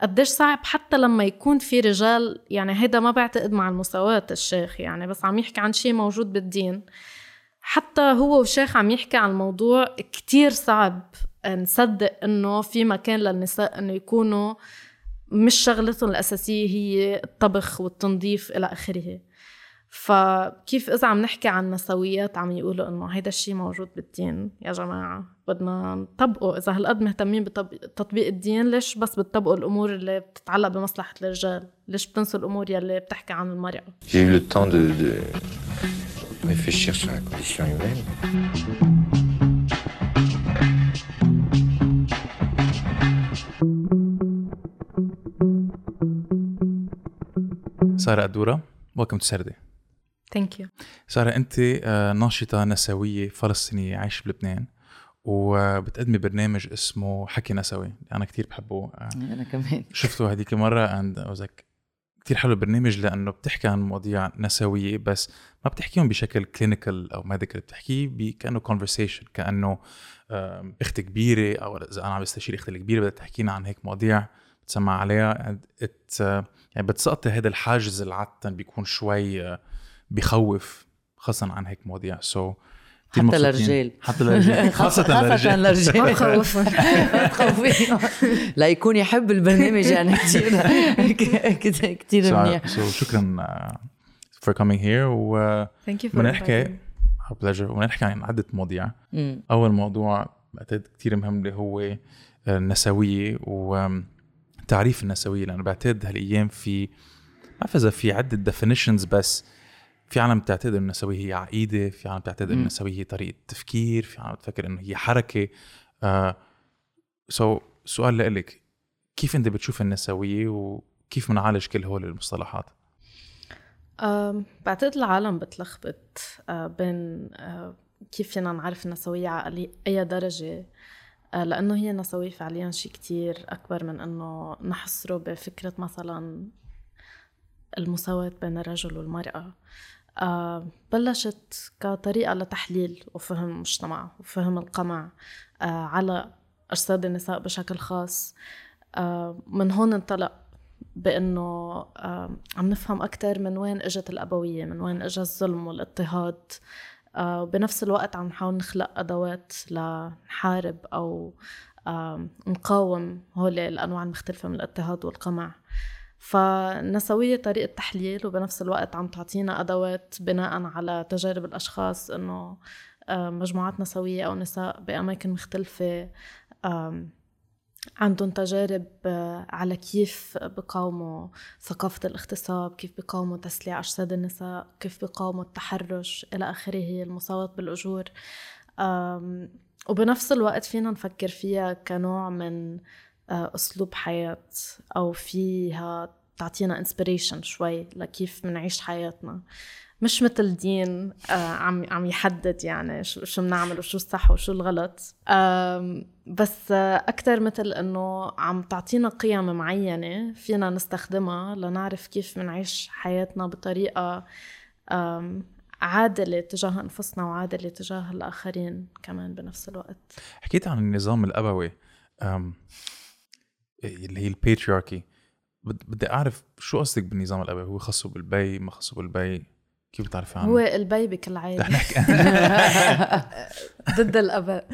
قديش صعب حتى لما يكون في رجال يعني هيدا ما بعتقد مع المساواة الشيخ يعني بس عم يحكي عن شيء موجود بالدين. حتى هو والشيخ عم يحكي عن الموضوع كتير صعب نصدق إنه في مكان للنساء إنه يكونوا مش شغلتهم الأساسية هي الطبخ والتنظيف إلى آخره. فكيف إذا عم نحكي عن نسويات عم يقولوا إنه هيدا الشيء موجود بالدين؟ يا جماعة بدنا نطبقه. إذا هالقد مهتمين بتطبيق الدين ليش بس بتطبقوا الأمور اللي بتتعلق بمصلحة الرجال؟ ليش بتنسوا الأمور يلي بتحكي عن المرأة؟ J'ai eu le temps de, de réfléchir sur la condition humaine. سارة أدورة welcome to سردي thank you سارة أنت آه، ناشطة نسوية فلسطينية عايشة بلبنان وبتقدمي برنامج اسمه حكي نسوي. أنا كتير بحبه. آه، أنا كمان. شفته هذيك مرة عند وزك كتير حلو البرنامج لأنه بتحكي عن مواضيع نسوية بس ما بتحكيهم بشكل clinical أو medical بتحكيه كأنه conversation كأنه آم، أخت كبيرة أو إذا أنا عم بستشير أختي الكبيرة بدها تحكينا عن هيك مواضيع بتسمع عليها آه، يعني بتسقطي هذا الحاجز اللي عادة بيكون شوي بخوف خاصة عن هيك مواضيع. so حتى للرجال. حتى للرجال. خاصة خاصة للرجال. ما تخوفيهم ليكون يحب البرنامج يعني. كتير كتير So, منيح. so شكرا uh, for coming here. و بدنا نحكي pleasure. وبدنا نحكي عن عدة مواضيع. أول موضوع بعتقد كتير مهم اللي هو النسوية وتعريف النسوية. لأنه بعتقد هالأيام في ما بعرف إذا في عدة definitions بس في عالم بتعتقد إنه النسوية هي عقيدة، في عالم بتعتقد إنه مم. النسوية هي طريقة تفكير، في عالم بتفكر إنه هي حركة. آه سو سؤال لإلك كيف أنت بتشوف النسوية وكيف بنعالج كل هول المصطلحات؟ أم، بعتقد العالم بتلخبط أه، بين أه، كيف فينا نعرف النسوية على أي درجة أه، لأنه هي النسوية فعليا شيء كتير أكبر من أنه نحصره بفكرة مثلا المساواة بين الرجل والمرأة أه، بلشت كطريقة لتحليل وفهم المجتمع وفهم القمع أه، على أجساد النساء بشكل خاص. أه، من هون انطلق بأنه آم، عم نفهم أكثر من وين إجت الأبوية من وين اجى الظلم والاضطهاد. آه، وبنفس الوقت عم نحاول نخلق أدوات لنحارب آم، نقاوم هول الأنواع المختلفة من الاضطهاد والقمع. فالنسوية طريقة تحليل وبنفس الوقت عم تعطينا أدوات بناء على تجارب الأشخاص إنه آه، مجموعات نسوية أو نساء بأماكن مختلفة عندهم تجارب آه، على كيف بقاوموا ثقافة الاغتصاب كيف بقاوموا تسليع أجساد النساء كيف بقاوموا التحرش إلى آخره المساواة بالأجور. وبنفس الوقت فينا نفكر فيها كنوع من آه، أسلوب حياة أو فيها تعطينا انسبريشن شوي لكيف بنعيش حياتنا. مش مثل دين آه، عم عم يحدد يعني شو شو بنعمل وشو الصح وشو الغلط. بس أكتر مثل إنه عم تعطينا قيم معينة فينا نستخدمها لنعرف كيف بنعيش حياتنا بطريقة آم، عادلة تجاه أنفسنا وعادلة تجاه الآخرين كمان بنفس الوقت. حكيت عن النظام الأبوي. أم، اللي هي الباترياركي بد- بدي أعرف شو قصدك بالنظام الأبوي؟ هو خاصه بالبي ما خاصه بالبي؟ كيف بتعرفي عنه؟ هو البي بكل نحكي. ضد الآباء.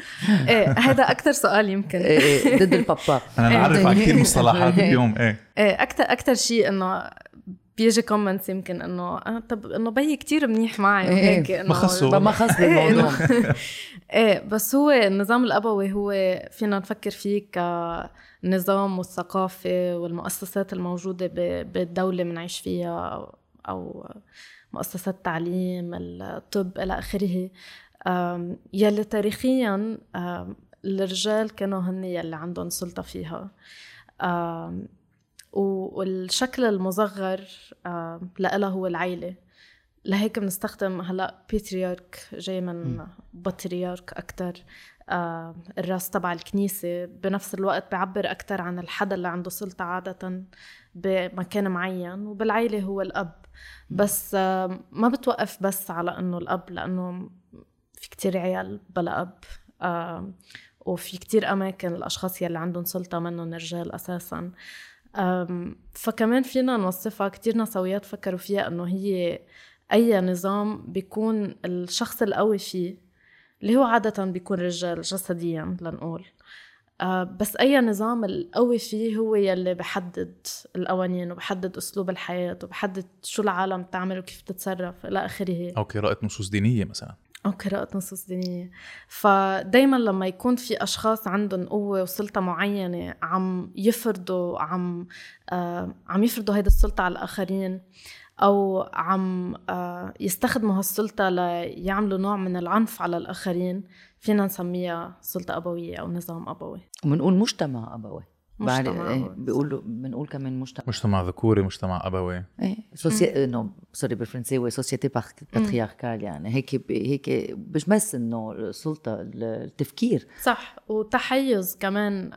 إيه هذا أكتر سؤال يمكن. إيه، إيه، ضد البابا. أنا بعرف عن كثير مصطلحات اليوم إيه. إيه أكثر أكثر شيء إنه بيجي comments يمكن إنه آه طب إنه بيي كتير منيح معي إيه، وهيك إنه ما خصه. ما خص إيه، بالموضوع. إيه بس هو النظام الأبوي هو فينا نفكر فيه كنظام والثقافة والمؤسسات الموجودة ب- بالدولة بنعيش فيها أو, أو مؤسسات تعليم الطب إلى آخره. آم، يلي تاريخيا الرجال كانوا هن يلي عندهم سلطة فيها. والشكل المصغر لإلها هو العيلة. لهيك بنستخدم هلأ باتريارك جاي من بطريارك أكثر الراس تبع الكنيسة بنفس الوقت بيعبر أكثر عن الحدا اللي عنده سلطة عادة بمكان معين وبالعيلة هو الأب. بس آه ما بتوقف بس على إنه الأب لأنه في كتير عيال بلا أب. آه وفي كتير أماكن الأشخاص يلي عندهم سلطة منهم رجال أساساً. فكمان فينا نوصفها كتير نسويات فكروا فيها إنه هي أي نظام بيكون الشخص القوي فيه اللي هو عادة بيكون رجال جسديا لنقول. آه، بس أي نظام القوي فيه هو يلي بحدد القوانين وبحدد أسلوب الحياة وبحدد شو العالم تعمل وكيف تتصرف إلى آخره. أو قراءة نصوص دينية مثلا. أو قراءة نصوص دينية. فدايما لما يكون في أشخاص عندهم قوة وسلطة معينة عم يفرضوا عم آه عم يفرضوا هيدا السلطة على الآخرين أو عم آه يستخدموا هالسلطة ليعملوا نوع من العنف على الآخرين فينا نسميها سلطة أبوية أو نظام أبوي. وبنقول مجتمع أبوي. مجتمع إيه بيقولوا بنقول كمان مجتمع. مجتمع ذكوري مجتمع أبوي. إيه سوسي إنه سوري بالفرنساوي société patriarcale يعني هيك ب... هيك مش بس إنه السلطة التفكير. صح وتحيز كمان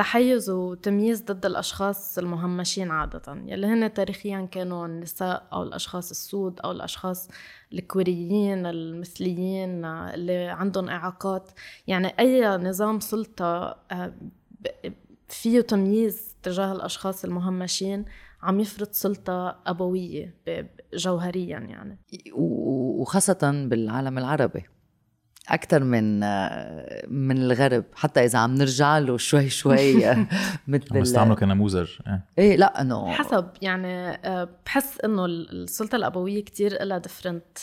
تحيز وتمييز ضد الأشخاص المهمشين عادة. يلي هن تاريخيا كانوا النساء أو الأشخاص السود أو الأشخاص الكوريين المثليين اللي عندهم إعاقات. يعني أي نظام سلطة آه، فيه تمييز تجاه الأشخاص المهمشين عم يفرض سلطة أبوية جوهريا يعني. وخاصة بالعالم العربي. أكثر من من الغرب حتى إذا عم نرجع له شوي شوي مثل بيستعملوا كنموذج إيه, إيه لا إنه حسب يعني آه، بحس إنه السلطة الأبوية كتير لها different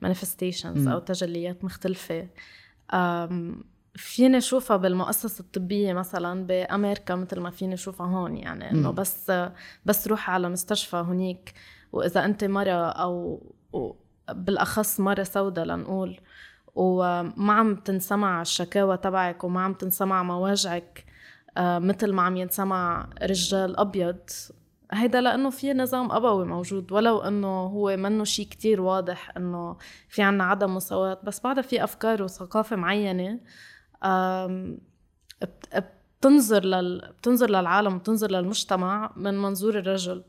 manifestations أو تجليات مختلفة. فيني أشوفها بالمؤسسة الطبية مثلا بأمريكا مثل ما فيني أشوفها هون يعني إنه بس بس روح على مستشفى هنيك وإذا أنت مرة أو بالأخص مرة سوداء لنقول وما عم تنسمع الشكاوى تبعك وما عم تنسمع مواجعك آه، مثل ما عم ينسمع رجال أبيض. هيدا لأنه في نظام أبوي موجود ولو أنه هو منه شيء كتير واضح أنه في عنا عدم مساواة بس بعدها في أفكار وثقافة معينة بتنظر لل... بتنظر للعالم بتنظر للمجتمع من منظور الرجل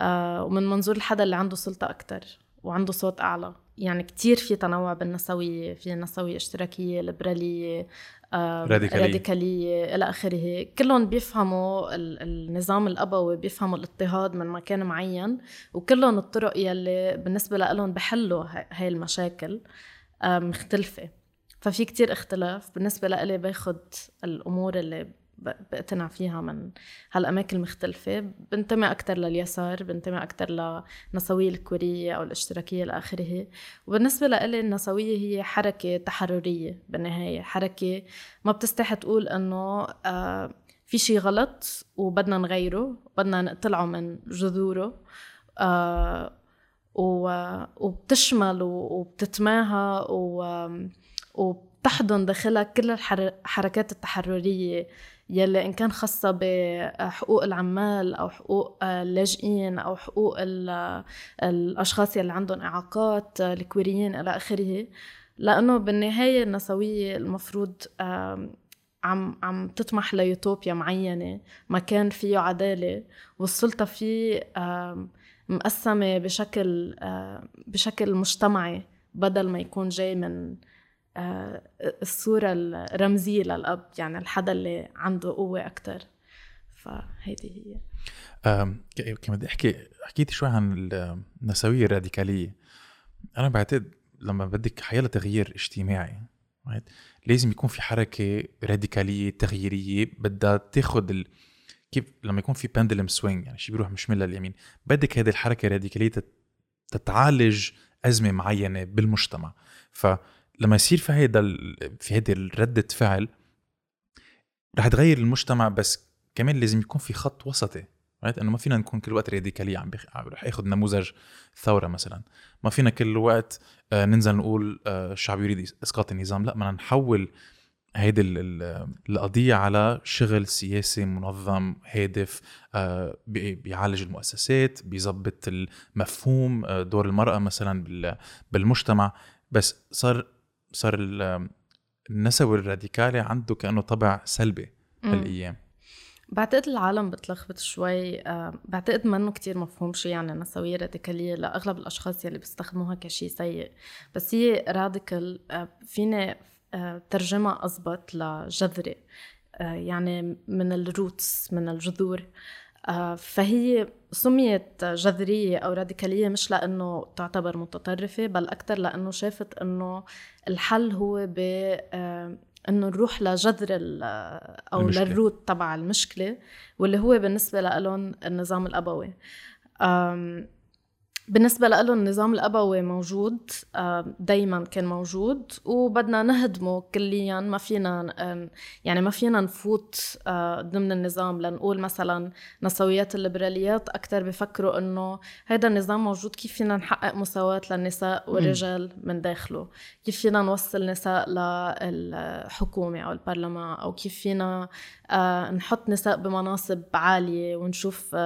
آه، ومن منظور الحدا اللي عنده سلطة أكتر. وعنده صوت أعلى. يعني كتير في تنوع بالنسوية في نسوية اشتراكية ليبرالية راديكالية, راديكالية إلى آخره. كلهم بيفهموا النظام الأبوي بيفهموا الاضطهاد من مكان معين وكلهم الطرق يلي بالنسبة لهم بحلوا هاي المشاكل مختلفة. ففي كتير اختلاف. بالنسبة لإلي باخد الأمور اللي بقتنع فيها من هالأماكن المختلفة. بنتمي أكتر لليسار بنتمي أكتر للنسوية الكورية أو الاشتراكية لآخره. وبالنسبة لإلي النسوية هي حركة تحررية بالنهاية حركة ما بتستحي تقول أنه آه في شي غلط وبدنا نغيره بدنا نقتلعه من جذوره. آه وبتشمل وبتتماهى وبتحضن داخلها كل الحركات التحررية. يلي إن كان خاصة بحقوق العمال أو حقوق اللاجئين أو حقوق الأشخاص يلي عندهم إعاقات الكويريين إلى آخره. لأنه بالنهاية النسوية المفروض عم عم تطمح ليوتوبيا معينة مكان فيه عدالة والسلطة فيه مقسمة بشكل بشكل مجتمعي بدل ما يكون جاي من آه، الصورة الرمزية للأب يعني الحدا اللي عنده قوة أكتر. فهيدي هي. كمان بدي أحكي حكيت شوي عن النسوية الراديكالية. أنا بعتقد لما بدك حيلا تغيير اجتماعي لازم يكون في حركة راديكالية تغييرية بدها تاخد ال... كيف لما يكون في بندلم سوينج يعني شيء بيروح مشمل لليمين. بدك هذه الحركة الراديكالية تتعالج أزمة معينة بالمجتمع. ف لما يصير في هيدا في هيدي ردة فعل رح تغير المجتمع بس كمان لازم يكون في خط وسطي right? إنه ما فينا نكون كل وقت راديكالية عم رح اخذ نموذج ثورة مثلا ما فينا كل وقت آه، ننزل نقول آه، الشعب يريد إسقاط النظام لا بدنا نحول هيدي القضية على شغل سياسي منظم هادف آه، بيعالج المؤسسات بيظبط المفهوم دور المرأة مثلا بالمجتمع بس صار صار النسوي الراديكالي عنده كأنه طبع سلبي هالأيام. بعتقد العالم بتلخبط شوي آه، بعتقد منه كتير مفهوم شو يعني النسوية راديكالية لأغلب الأشخاص يلي بيستخدموها كشي سيء. بس هي radical آه، فيني آه، ترجمة أزبط لجذري يعني من ال roots من الجذور. فهي سميت جذرية أو راديكالية مش لأنه تعتبر متطرفة بل أكثر لأنه شافت أنه الحل هو ب إنه نروح لجذر أو المشكلة. للروت تبع المشكلة واللي هو بالنسبة لهم النظام الأبوي بالنسبة له النظام الأبوي موجود دايما كان موجود وبدنا نهدمه كليا. ما فينا يعني ما فينا نفوت ضمن النظام. لنقول مثلا نسويات الليبراليات أكثر بفكروا إنه هذا النظام موجود. كيف فينا نحقق مساواة للنساء والرجال من داخله؟ كيف فينا نوصل نساء للحكومة أو البرلمان؟ أو كيف فينا نحط نساء بمناصب عالية ونشوف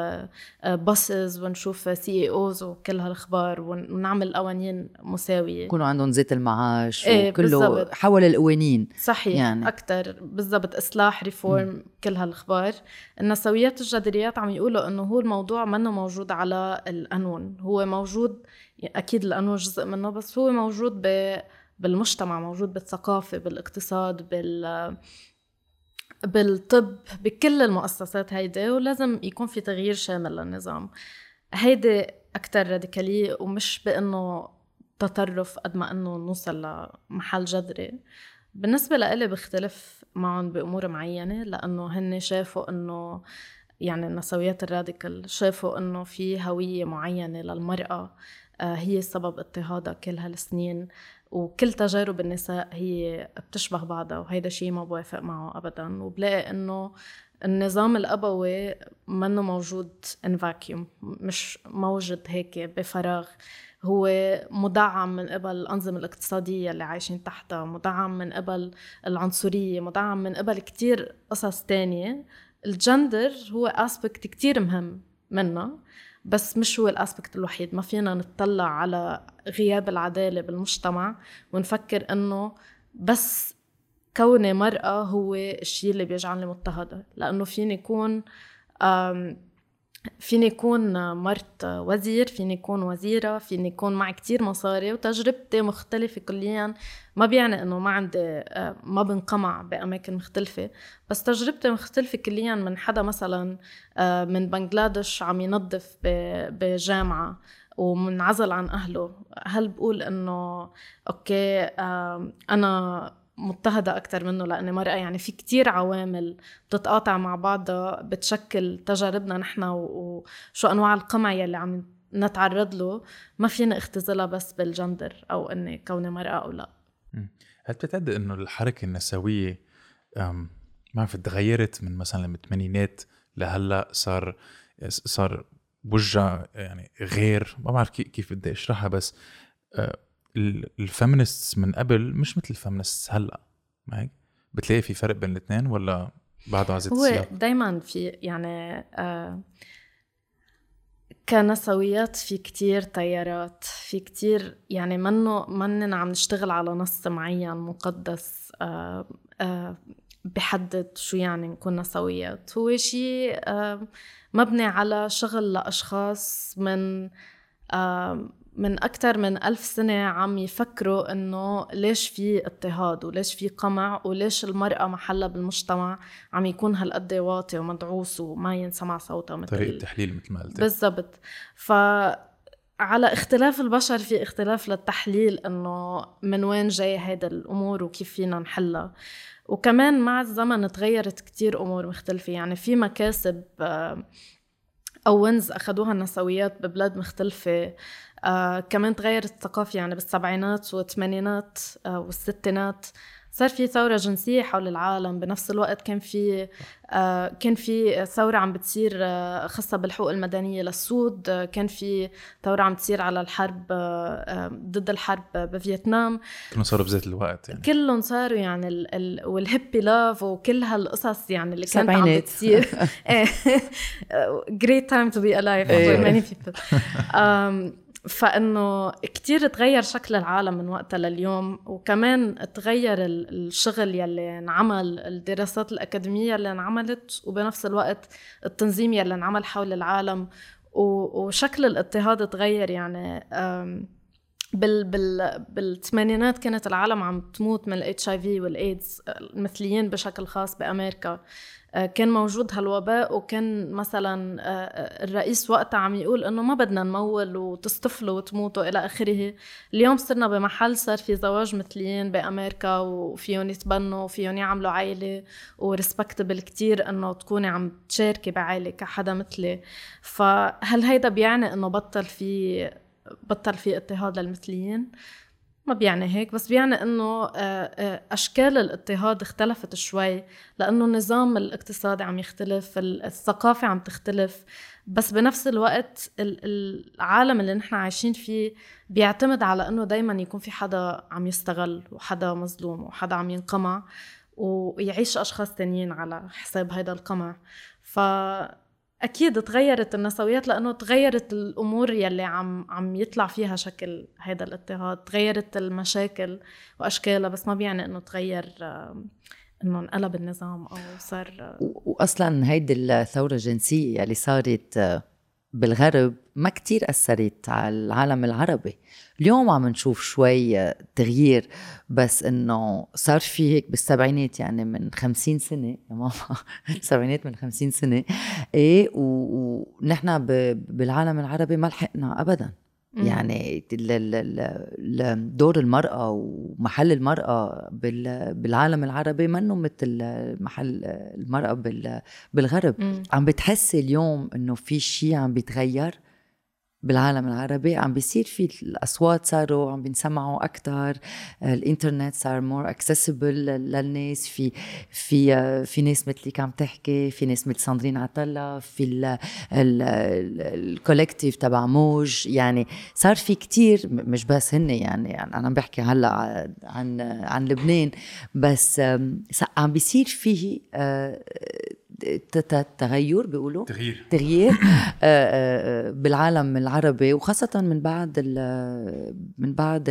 bosses ونشوف CEOs وكل هالأخبار ونعمل قوانين مساوية. يكونوا عندهم زيت المعاش إيه وكله حول القوانين. صحيح يعني. أكثر بالضبط. إصلاح reform م. كل هالأخبار. النسويات الجذريات عم يقولوا إنه هو الموضوع منه موجود على القانون هو موجود أكيد القانون جزء منه بس هو موجود ب بالمجتمع موجود بالثقافة بالإقتصاد بال بالطب بكل المؤسسات هيدي ولازم يكون في تغيير شامل للنظام. هيدي أكتر راديكالية ومش بأنه تطرف قد ما أنه نوصل لمحل جذري. بالنسبة لإلي بختلف معهم بأمور معينة لأنه هن شافوا أنه يعني النسويات الراديكال شافوا أنه في هوية معينة للمرأة آه، هي سبب اضطهادها كل هالسنين. وكل تجارب النساء هي بتشبه بعضها وهيدا شيء ما بوافق معه ابدا. وبلاقي إنه النظام الأبوي منه موجود ان فاكيوم مش موجود هيك بفراغ. هو مدعم من قبل الأنظمة الاقتصادية اللي عايشين تحتها مدعم من قبل العنصرية مدعم من قبل كتير قصص تانية. الجندر هو اسبكت كتير مهم منه بس مش هو الاسبكت الوحيد. ما فينا نطلع على غياب العدالة بالمجتمع ونفكر إنه بس كوني مرأة هو الشيء اللي بيجعلني مضطهدة. لأنه فيني يكون فيني يكون مرت وزير فيني يكون وزيرة فيني يكون معي كتير مصاري وتجربتي مختلفة كليا. ما بيعني إنه ما عندي آه، ما بنقمع بأماكن مختلفة. بس تجربتي مختلفة كليا من حدا مثلا آه، من بنغلاديش عم ينظف بجامعة ومنعزل عن أهله. هل بقول إنه أوكي أنا مضطهدة أكتر منه لأني مرأة يعني في كتير عوامل بتتقاطع مع بعضها بتشكل تجاربنا نحن وشو أنواع القمع يلي عم نتعرض له. ما فينا اختزلها بس بالجندر أو إني كوني مرأة أو لا. هل بتعتقد إنه الحركة النسوية ما بعرف تغيرت من مثلا الثمانينات لهلأ؟ صار صار وجه يعني غير؟ ما بعرف كيف بدي أشرحها بس أه، الفيمنستس من قبل مش مثل ال feminists هلأ. ما هيك بتلاقي في فرق بين الاثنين ولا بعده على هو دايما في يعني آه كنسويات في كتير تيارات في كتير يعني منه مننا عم نشتغل على نص معين مقدس آه آه بحدد شو يعني نكون نسويات. هو شيء آه مبني على شغل لأشخاص من من أكثر من ألف سنة عم يفكروا إنه ليش في اضطهاد وليش في قمع وليش المرأة محلها بالمجتمع عم يكون هالقد واطي ومدعوس وما ينسمع صوتها مثل طريقة تحليل مثل ما قلت بالضبط. ف على اختلاف البشر في اختلاف للتحليل إنه من وين جاي هيدا الأمور وكيف فينا نحلها. وكمان مع الزمن تغيرت كتير أمور مختلفة. يعني في مكاسب آه، أو ونز اخذوها النسويات ببلاد مختلفة. آه كمان تغيرت الثقافة يعني بالسبعينات والثمانينات آه والستينات. صار في ثورة جنسية حول العالم. بنفس الوقت كان في آه كان في ثورة عم بتصير آه خاصة بالحقوق المدنية للسود. آه كان في ثورة عم تصير على الحرب آه, آه، ضد الحرب بفيتنام. كلهم صاروا بذات الوقت يعني. كلهم صاروا يعني ال ال وال hippie love وكل هالقصص يعني اللي كانت عم بتصير. great time to be alive for many people. فإنه كتير تغير شكل العالم من وقتها لليوم وكمان تغير الشغل يلي انعمل الدراسات الأكاديمية اللي انعملت وبنفس الوقت التنظيم يلي انعمل حول العالم وشكل الاضطهاد تغير يعني بال بال بالثمانينات كانت العالم عم تموت من ال HIV والايدز المثليين بشكل خاص بأمريكا. آه، كان موجود هالوباء وكان مثلا آه، آه، الرئيس وقتها عم يقول إنه ما بدنا نمول وتصطفلوا وتموتوا إلى آخره. اليوم صرنا بمحل صار في زواج مثليين بأمريكا وفيهم يتبنوا وفيهم يعملوا عائلة. و respectable كتير إنه تكوني عم تشاركي بعائلة كحدا مثلي. فهل هيدا بيعني إنه بطل في بطل في اضطهاد للمثليين. ما بيعني هيك بس بيعني إنه آه، آه، أشكال الاضطهاد اختلفت شوي لأنه النظام الاقتصادي عم يختلف الثقافة عم تختلف. بس بنفس الوقت العالم اللي نحن عايشين فيه بيعتمد على إنه دايما يكون في حدا عم يستغل وحدا مظلوم وحدا عم ينقمع ويعيش أشخاص تانيين على حساب هيدا القمع. ف أكيد تغيرت النسويات لأنه تغيرت الأمور يلي عم عم يطلع فيها شكل هذا الاضطهاد تغيرت المشاكل وأشكالها بس ما بيعني إنه تغير إنه انقلب النظام أو صار واصلا هيدي الثورة الجنسية اللي صارت بالغرب ما كتير أثرت على العالم العربي. اليوم عم نشوف شوي تغيير بس إنه صار في هيك بالسبعينات يعني من خمسين سنة يا ماما. السبعينات من خمسين سنة. إيه ونحن بالعالم العربي ما لحقنا ابدا. يعني دور المرأة ومحل المرأة بالعالم العربي منه مثل محل المرأة بالغرب. عم بتحسي اليوم إنه في شيء عم بيتغير؟ بالعالم العربي عم بيصير في الأصوات صاروا عم بنسمعوا أكثر الإنترنت صار more accessible للناس في في في ناس مثلك عم تحكي في ناس مثل ساندرين عطلة في الكولكتيف تبع موج يعني صار في كتير مش بس هن يعني أنا عم بحكي هلأ عن عن لبنان بس عم بيصير فيه آه، تغير بيقولوا. تغيير. تغيير. آه، آه، آه، بالعالم العربي وخاصة من بعد من بعد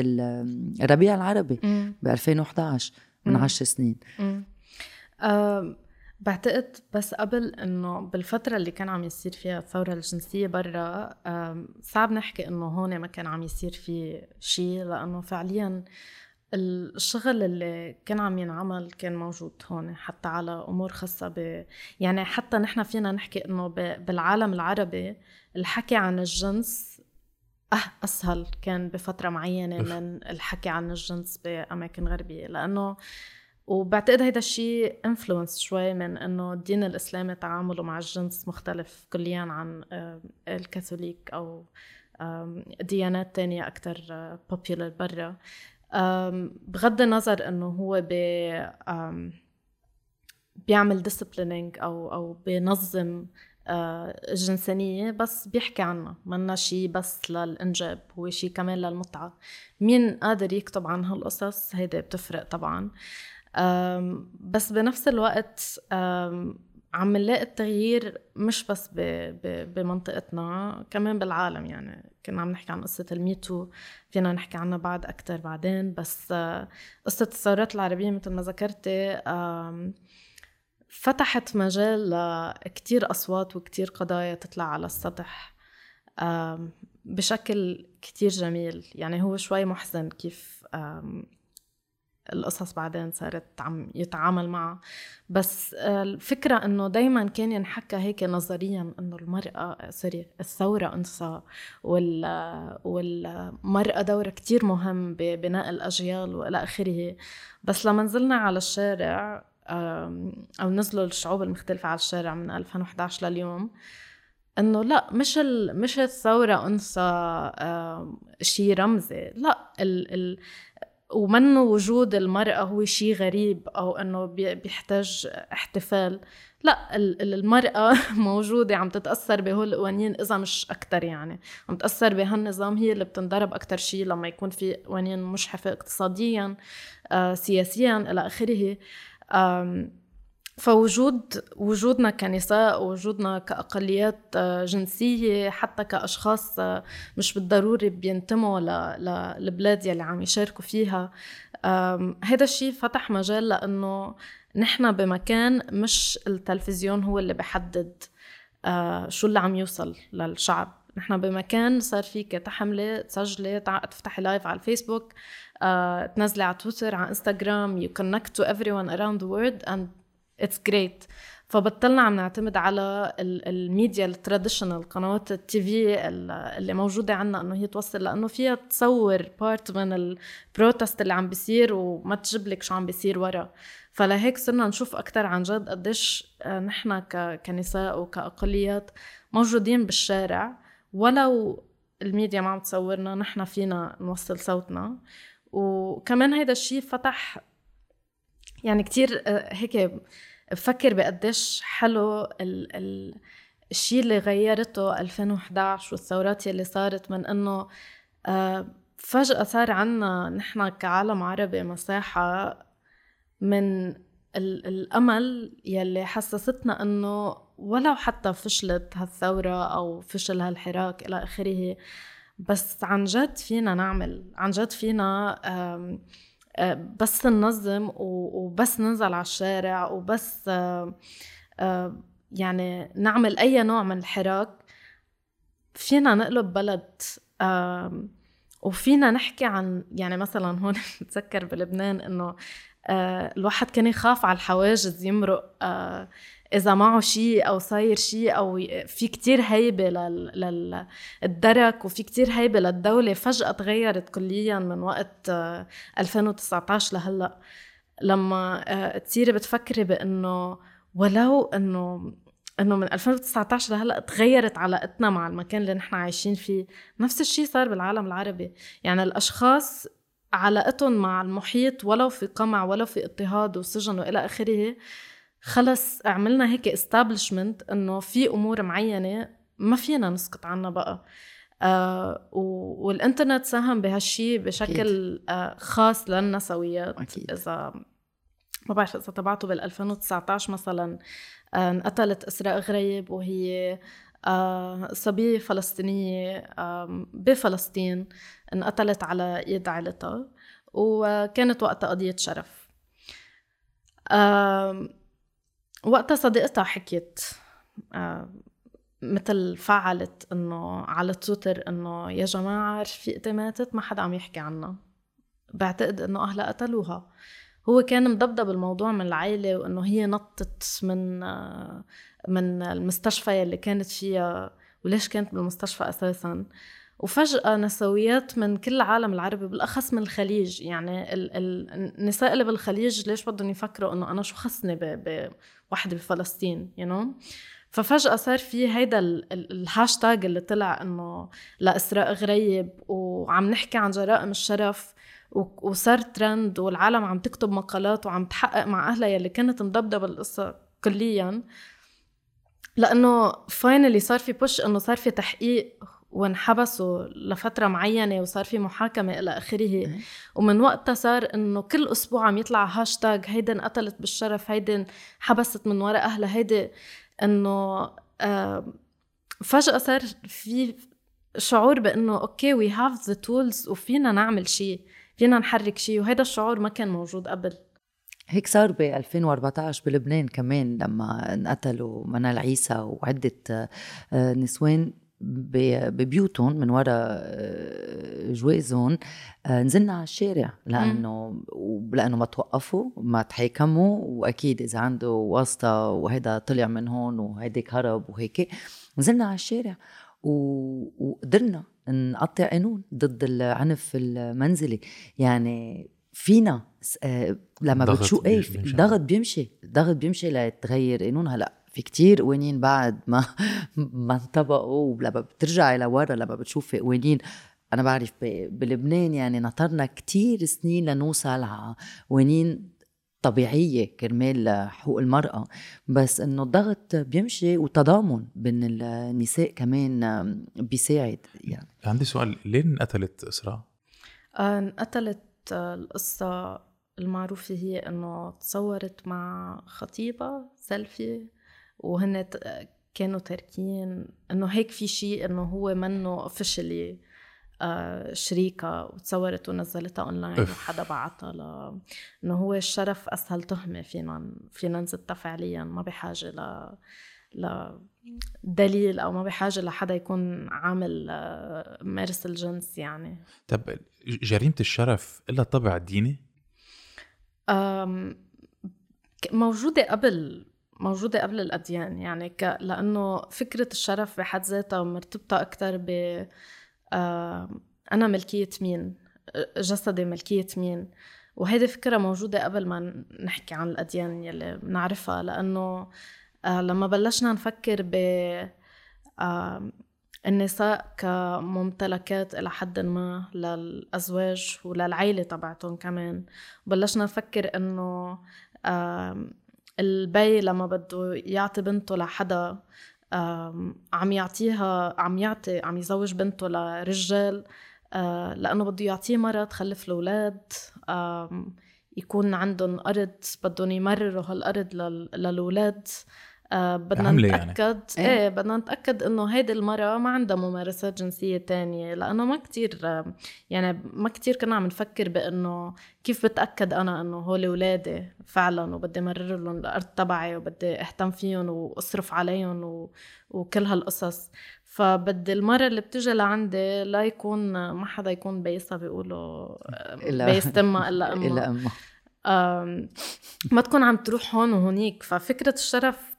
الربيع العربي ب 2011 من 10 سنين. أه بعتقد بس قبل إنه بالفترة اللي كان عم يصير فيها الثورة الجنسية برا صعب نحكي إنه هون ما كان عم يصير في شيء لأنه فعليا الشغل اللي كان عم ينعمل كان موجود هون حتى على أمور خاصة ب يعني حتى نحن فينا نحكي إنه بالعالم العربي الحكي عن الجنس أه أسهل كان بفترة معينة من الحكي عن الجنس بأماكن غربية لأنه وبعتقد هيدا الشيء influence شوي من إنه الدين الإسلامي تعامله مع الجنس مختلف كليا عن آه، الكاثوليك أو ديانات تانية أكتر popular آه، برا. بغض النظر إنه هو بي بيعمل disciplining أو أو بينظم الجنسانية بس بيحكي عنها. منا شيء بس للإنجاب هو شيء كمان للمتعة. مين قادر يكتب عن هالقصص هيدا بتفرق طبعا. بس بنفس الوقت عم نلاقي التغيير مش بس ب... ب... بمنطقتنا كمان بالعالم يعني. كنا عم نحكي عن قصة الميتو فينا نحكي عنها بعد أكتر بعدين بس قصة الثورات العربية مثل ما ذكرتي فتحت مجال لكتير أصوات وكتير قضايا تطلع على السطح بشكل كتير جميل. يعني هو شوي محزن كيف القصص بعدين صارت عم يتعامل معها. بس الفكرة إنه دايما كان ينحكى هيك نظريا إنه المرأة سوري الثورة أنثى وال والمرأة دورها كتير مهم ببناء الأجيال وإلى آخره. بس لما نزلنا على الشارع أو نزلوا الشعوب المختلفة على الشارع من 2011 لليوم إنه لا مش ال... مش الثورة أنثى شيء رمزي. لا ال... ال... ومنه وجود المرأة هو شيء غريب أو أنه بيحتاج احتفال. لا المرأة موجودة عم تتأثر بهول القوانين إذا مش أكتر يعني. عم تأثر بهالنظام هي اللي بتنضرب أكتر شيء لما يكون في قوانين مشحفة اقتصاديا آه، سياسيا إلى آخره. فوجود وجودنا كنساء وجودنا كأقليات آه، جنسية حتى كأشخاص آه، مش بالضروري بينتموا للبلاد يلي عم يشاركوا فيها. هذا الشيء فتح مجال لأنه نحن بمكان مش التلفزيون هو اللي بحدد آه، شو اللي عم يوصل للشعب. نحن بمكان صار فيك تحملي تسجلي تفتحي لايف على الفيسبوك تنزلي على تويتر على إنستغرام you connect to everyone around the world and it's great. فبطلنا عم نعتمد على ال media ال traditional قنوات ال TV اللي موجودة عنا إنه هي توصل لأنه فيها تصور part من ال protest اللي عم بيصير وما تجيب لك شو عم بيصير ورا. فلهيك صرنا نشوف أكثر عن جد قديش آه، نحن كنساء وكاقليات موجودين بالشارع. ولو الميديا ما عم تصورنا نحن فينا نوصل صوتنا. وكمان هيدا الشيء فتح يعني كتير آه، هيك بفكر بقديش حلو ال ال الشيء اللي غيرته 2011 والثورات اللي صارت من إنه آه فجأة صار عنا نحن كعالم عربي مساحة من الأمل يلي حسستنا إنه ولو حتى فشلت هالثورة أو فشل هالحراك إلى آخره بس عن جد فينا نعمل عن جد فينا بس ننظم وبس ننزل على الشارع وبس آه، آه، يعني نعمل أي نوع من الحراك فينا نقلب بلد وفينا نحكي عن يعني مثلا هون بتذكر بلبنان إنه الواحد كان يخاف على الحواجز يمرق إذا معه شيء أو صاير شيء أو في كتير هيبة للدرك وفي كتير هيبة للدولة فجأة تغيرت كليا من وقت 2019 لهلأ. لما آه، تصيري بتفكري بإنه ولو إنه إنه من 2019 لهلأ تغيرت علاقتنا مع المكان اللي نحن عايشين فيه. نفس الشيء صار بالعالم العربي. يعني الأشخاص علاقتهم مع المحيط ولو في قمع ولو في اضطهاد وسجن وإلى آخره خلص عملنا هيك استابلشمنت إنه في أمور معينة ما فينا نسكت عنها بقى. آه والإنترنت ساهم بهالشي بشكل آه خاص للنسويات. أكيد. إذا ما بعرف إذا تبعته بال 2019 مثلا آه انقتلت إسراء غريب وهي آه صبية فلسطينية آه بفلسطين انقتلت على يد عائلتها وكانت وقتها قضية شرف. آه وقتها صديقتها حكيت آه مثل فعلت إنه على تويتر إنه يا جماعة رفيقتي ماتت ما حدا عم يحكي عنها. بعتقد إنه أهلها قتلوها. هو كان مضبضب الموضوع من العائله وإنه هي نطت من آه من المستشفى اللي كانت فيها وليش كانت بالمستشفى أساسا. وفجأة نسويات من كل العالم العربي بالأخص من الخليج. يعني ال ال النساء اللي بالخليج ليش بدهم يفكروا إنه أنا شو خصني بوحدة بفلسطين you know? ففجأة صار في هيدا الهاشتاج اللي طلع إنه لإسراء غريب وعم نحكي عن جرائم الشرف وصار ترند والعالم عم تكتب مقالات وعم تحقق مع أهلها يلي كانت مضبضبة القصة كليا لأنه finally صار في push إنه صار في تحقيق وانحبسوا لفترة معينة وصار في محاكمة إلى آخره. ومن وقتها صار إنه كل أسبوع عم يطلع هاشتاج هيدا انقتلت بالشرف هيدا حبست من وراء أهلها هيدا إنه آه فجأة صار في شعور بإنه okay we have the tools وفينا نعمل شيء فينا نحرك شيء وهيدا الشعور ما كان موجود قبل. هيك صار ب 2014 بلبنان كمان لما انقتلوا منال عيسى وعدة آه، نسوان. ببيوتهم من وراء آه، جوازهم. آه، نزلنا على الشارع لأنه لأنه ما توقفوا ما تحاكموا وأكيد إذا عنده واسطة وهيدا طلع من هون وهيداك هرب وهيك نزلنا على الشارع. وقدرنا نقطع قانون ضد العنف المنزلي. يعني فينا آه، لما بتشوف إيه ضغط بيمشي ضغط بيمشي لتغير قانون. هلأ في كتير قوانين بعد ما ما انطبقوا ولما بترجعي لورا لما بتشوفي قوانين أنا بعرف بلبنان يعني نطرنا كتير سنين لنوصل على قوانين طبيعية كرمال حقوق المرأة. بس إنه الضغط بيمشي وتضامن بين النساء كمان بيساعد يعني. عندي سؤال ليه انقتلت إسراء؟ انقتلت القصة المعروفة هي إنه تصورت مع خطيبة سيلفي وهن كانوا تاركين إنه هيك في شيء إنه هو منه officially آه شريكة وتصورت ونزلتها اونلاين وحدا بعتها ل إنه هو الشرف أسهل تهمة فينا فينا نزتها فعليا ما بحاجة ل دليل أو ما بحاجة لحدا يكون عامل آه، مارس الجنس يعني طب جريمة الشرف لها طابع ديني؟ موجودة قبل موجودة قبل الأديان يعني ك... لأنه فكرة الشرف بحد ذاتها مرتبطة أكثر ب أنا ملكية مين جسدي ملكية مين. وهيدي فكرة موجودة قبل ما نحكي عن الأديان يلي بنعرفها لأنه آه، لما بلشنا نفكر ب النساء كممتلكات إلى حد ما للأزواج وللعيلة تبعتهم كمان بلشنا نفكر إنه البي لما بده يعطي بنته لحدا عم يعطيها عم يعطي عم يزوج بنته لرجال آه، لأنه بده يعطيه مرة تخلف الأولاد يكون عندهم أرض بدهم يمرروا هالأرض للأولاد. آه بدنا نتأكد يعني. إيه, إيه بدنا نتأكد إنه هيدي المرأة ما عندها ممارسات جنسية تانية لأنه ما كتير يعني ما كتير كنا عم نفكر بأنه كيف بتأكد أنا أنه هول ولادي فعلا وبدي مرر لهم الأرض تبعي وبدي أهتم فيهم وأصرف عليهم و... وكل هالقصص. فبدي المرة اللي بتجي لعندي لا يكون ما حدا يكون بيسها بيقولوا بيس تمها إلا أمها إلا أمها ما تكون عم تروح هون وهونيك. ففكرة الشرف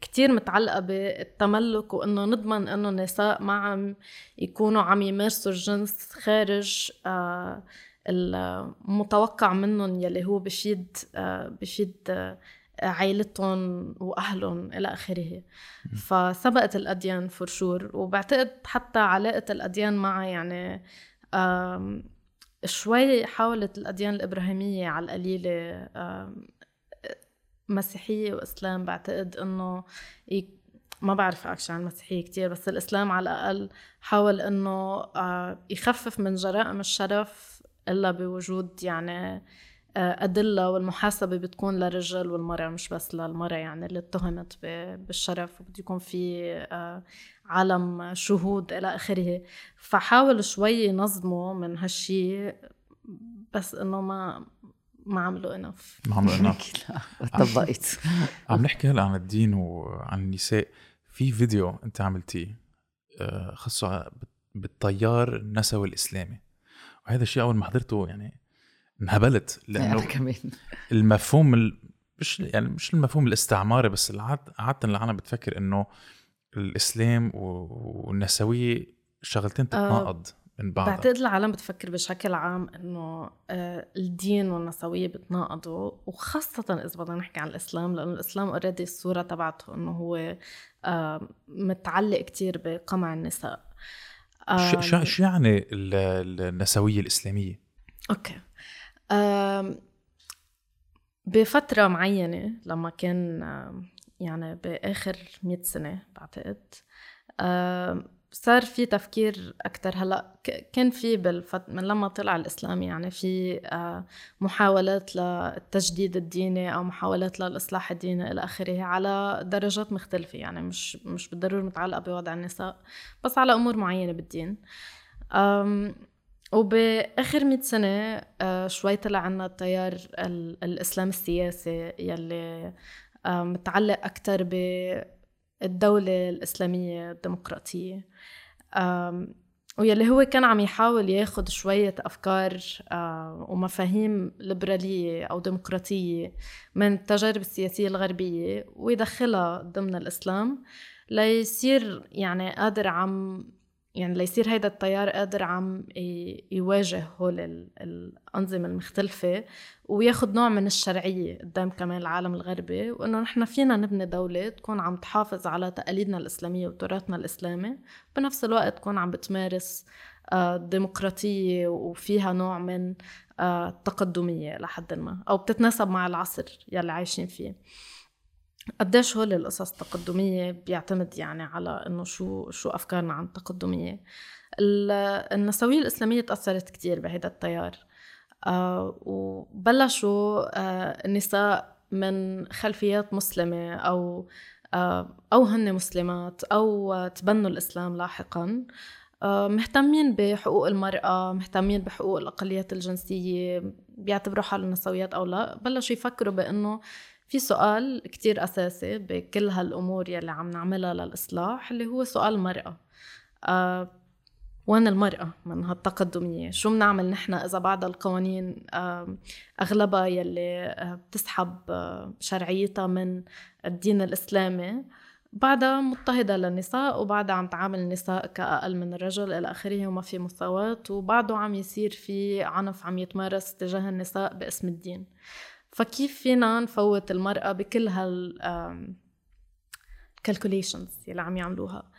كتير متعلقة بالتملك وإنه نضمن إنه النساء ما عم يكونوا عم يمارسوا الجنس خارج آه المتوقع منهم يلي هو بشيد آه بشيد آه عائلتهم وأهلهم إلى آخره. فسبقت الأديان for sure وبعتقد حتى علاقة الأديان معها يعني شوي حاولت الأديان الإبراهيمية على القليلة مسيحية وإسلام بعتقد إنه ما بعرف أكشن عن المسيحية كتير بس الإسلام على الأقل حاول إنه آه، يخفف من جرائم الشرف إلا بوجود يعني آه، أدلة والمحاسبة بتكون للرجال والمرأة مش بس للمرأة يعني اللي اتهمت بالشرف وبده يكون في آه، عالم شهود إلى آخره. فحاول شوي ينظموا من هالشي بس إنه ما ما عملوا انف ما عملوا انف طبقت عم نحكي هلا عن الدين وعن النساء. في فيديو انت عملتيه آه، خصه بالطيار النسوي الإسلامي. وهذا الشيء أول ما حضرته يعني انهبلت لأنه كمان. المفهوم ال... مش يعني مش المفهوم الاستعماري بس عادة العالم بتفكر إنه الإسلام والنسوية شغلتين تتناقض. آه من بعضها. بعتقد العالم بتفكر بشكل عام إنه آه، الدين والنسوية بتناقضوا وخاصة إذا بدنا نحكي عن الإسلام لأنه الإسلام already الصورة تبعته إنه هو آه، متعلق كتير بقمع النساء. شو شو يعني النسوية الإسلامية؟ okay. بفترة معينة لما كان يعني بآخر 100 سنة بعتقد صار في تفكير أكتر. هلأ كان في بالفت... من لما طلع الإسلام يعني في آه، محاولات للتجديد الديني أو محاولات للإصلاح الديني إلى آخره على درجات مختلفة يعني مش مش بالضرورة متعلقة بوضع النساء بس على أمور معينة بالدين. وبآخر مئة سنة آه، شوي طلع عنا التيار الإسلام السياسي يلي متعلق أكتر ب الدولة الإسلامية الديمقراطية. ويلي هو كان عم يحاول ياخد شوية أفكار ومفاهيم ليبرالية أو ديمقراطية من التجارب السياسية الغربية ويدخلها ضمن الإسلام ليصير يعني قادر عم يعني ليصير هيدا التيار قادر عم يواجه هول الأنظمة المختلفة وياخد نوع من الشرعية قدام كمان العالم الغربي وإنه نحن فينا نبني دولة تكون عم تحافظ على تقاليدنا الإسلامية وتراثنا الإسلامي بنفس الوقت تكون عم بتمارس آه، ديمقراطية وفيها نوع من التقدمية آه، لحد ما أو بتتناسب مع العصر يلي عايشين فيه. قديش هول القصص التقدمية بيعتمد يعني على إنه شو شو أفكارنا عن التقدمية النسوية الإسلامية تأثرت كتير بهيدا التيار. آه وبلشوا آه النساء من خلفيات مسلمة أو آه أو هن مسلمات أو تبنوا الإسلام لاحقا. مهتمين بحقوق المرأة مهتمين بحقوق الأقليات الجنسية بيعتبروا حالهم نسويات أو لا. بلشوا يفكروا بأنه في سؤال كتير أساسي بكل هالأمور يلي عم نعملها للإصلاح اللي هو سؤال المرأة آه وين المرأة من هالتقدمية؟ شو بنعمل نحن إذا بعد القوانين آه أغلبها يلي آه بتسحب آه شرعيتها من الدين الإسلامي؟ بعدها مضطهدة للنساء وبعدها عم تعامل النساء كأقل من الرجل إلى آخره وما في مساواة وبعده عم يصير في عنف عم يتمارس تجاه النساء باسم الدين. فكيف فينا نفوت المرأة بكل هال calculations يلي عم يعملوها؟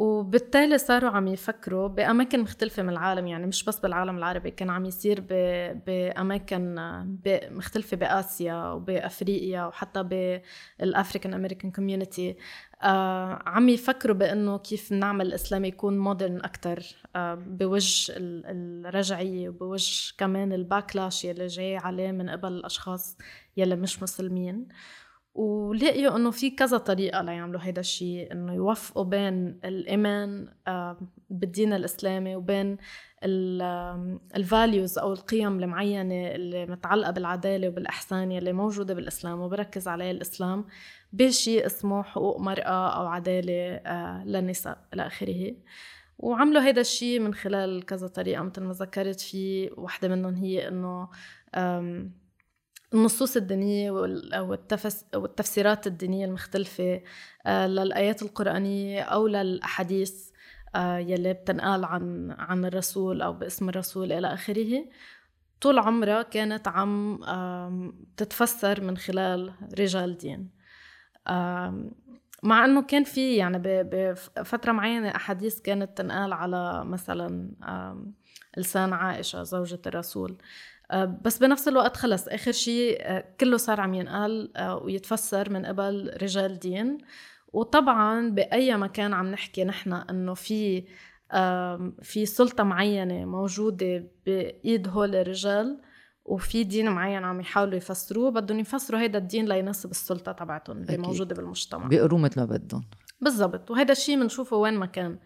وبالتالي صاروا عم يفكروا بأماكن مختلفة من العالم يعني مش بس بالعالم العربي كان عم يصير بأماكن مختلفة بآسيا وبأفريقيا وحتى بال African American community عم يفكروا بأنه كيف نعمل الإسلام يكون modern أكتر آه بوجه الرجعية وبوجه كمان ال backlash يلي جاي عليه من قبل الأشخاص يلي مش مسلمين. ولقيوا إنه في كذا طريقة ليعملوا هيدا الشيء إنه يوفقوا بين الإيمان بالدين الإسلامي وبين الفاليوز أو القيم المعينة اللي متعلقة بالعدالة وبالإحسان يلي موجودة بالإسلام وبركز عليه الإسلام بشيء اسمه حقوق مرأة أو عدالة آه، للنساء إلى آخره. وعملوا هيدا الشيء من خلال كذا طريقة مثل ما ذكرت في وحدة منهم هي إنه النصوص الدينية والتفسيرات الدينية المختلفة آه، للآيات القرآنية أو للأحاديث آه، يلي بتنقال عن عن الرسول أو باسم الرسول إلى آخره. طول عمرها كانت عم تتفسر من خلال رجال دين. مع إنه كان في يعني بفتره معينة أحاديث كانت تنقال على مثلا لسان عائشة زوجة الرسول. بس بنفس الوقت خلص آخر شيء آه، كله صار عم ينقال آه، ويتفسر من قبل رجال دين. وطبعا بأي مكان عم نحكي نحن إنه في في سلطة معينة موجودة بإيد هول الرجال وفي دين معين عم يحاولوا يفسروه بدهم يفسروا هيدا الدين ليناسب السلطة تبعتهم اللي موجودة بالمجتمع. بيقروا مثل ما بدهم. بالضبط. وهذا الشيء بنشوفه وين ما كان.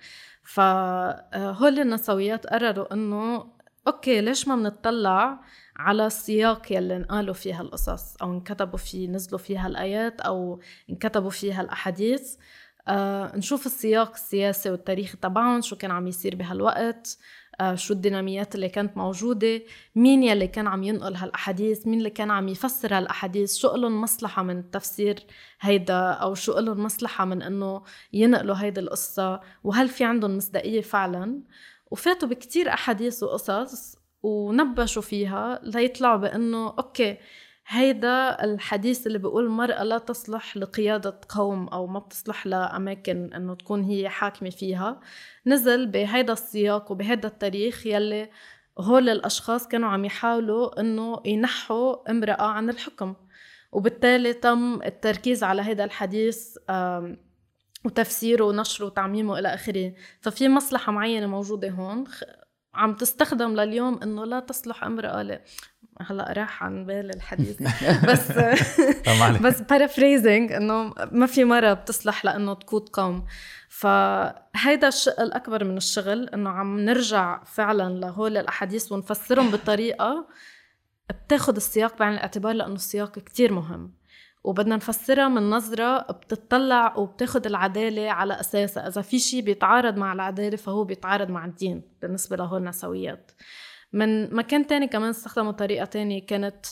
فهول النسويات قرروا إنه أوكي ليش ما بنطلع على السياق يلي انقالوا فيها القصص أو انكتبوا فيه نزلوا فيها الايات أو انكتبوا فيها الاحاديث آه نشوف السياق السياسي والتاريخي تبعهم شو كان عم يصير بهالوقت. آه شو الديناميات اللي كانت موجودة. مين يلي كان عم ينقل هالأحاديث؟ مين اللي كان عم يفسر هالأحاديث؟ شو لهم مصلحة من تفسير هيدا؟ أو شو لهم مصلحة من أنه ينقلوا هيدي القصة؟ وهل في عندهم مصداقية فعلا؟ وفاتوا بكتير أحاديث وقصص ونبشوا فيها ليطلعوا بأنه أوكي هيدا الحديث اللي بيقول المرأة لا تصلح لقيادة قوم أو ما بتصلح لأماكن إنه تكون هي حاكمة فيها. نزل بهيدا السياق وبهيدا التاريخ يلي هول الأشخاص كانوا عم يحاولوا إنه ينحوا امرأة عن الحكم. وبالتالي تم التركيز على هذا الحديث وتفسيره ونشره وتعميمه إلى آخره. ففي مصلحة معينة موجودة هون عم تستخدم لليوم إنه لا تصلح أمرأة. ل... هلأ راح عن بالي الحديث. بس بس بارافريزنج إنه ما في مرة بتصلح لأنه تقود قوم. فهيدا الشق الأكبر من الشغل إنه عم نرجع فعلا لهول الأحاديث ونفسرهم بطريقة بتاخد السياق بعين الاعتبار لأنه السياق كتير مهم. وبدنا نفسرها من نظرة بتطلع وبتاخد العدالة على أساسها. إذا في شيء بيتعارض مع العدالة فهو بيتعارض مع الدين بالنسبة لهول النسويات من مكان تاني كمان استخدموا طريقة تانية كانت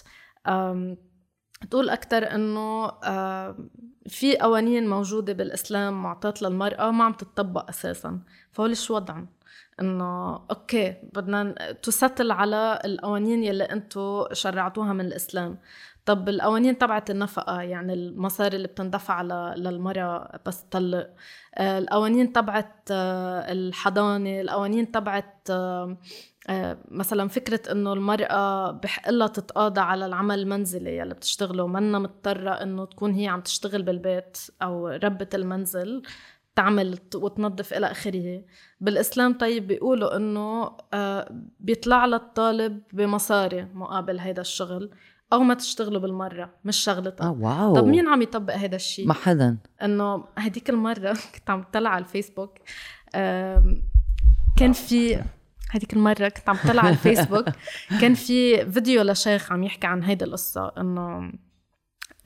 تقول أكتر إنه في قوانين موجودة بالإسلام معطاة للمرأة ما عم تطبق أساسا. فهول شو وضعهم؟ إنه أوكي بدنا تستل على القوانين يلي أنتم شرعتوها من الإسلام. طب القوانين تبعت النفقة يعني المصاري اللي بتندفع للمرأة بس تطلق آه، القوانين تبعت آه، الحضانة القوانين تبعت آه، مثلا فكرة إنه المرأة بحق لها تتقاضى على العمل المنزلي يلي بتشتغله. منا مضطرة إنه تكون هي عم تشتغل بالبيت أو ربة المنزل تعمل وتنظف إلى آخره. بالإسلام طيب بيقولوا إنه بيطلع للطالب بمصاري مقابل هيدا الشغل. أو ما تشتغلوا بالمرة مش شغلتها آه واو. طب مين عم يطبق هذا الشيء ما حدا إنه هديك المرة كنت عم طلع على الفيسبوك كان في هذيك المرة كنت عم طلع على الفيسبوك كان في فيديو لشيخ عم يحكي عن هيدي القصة إنه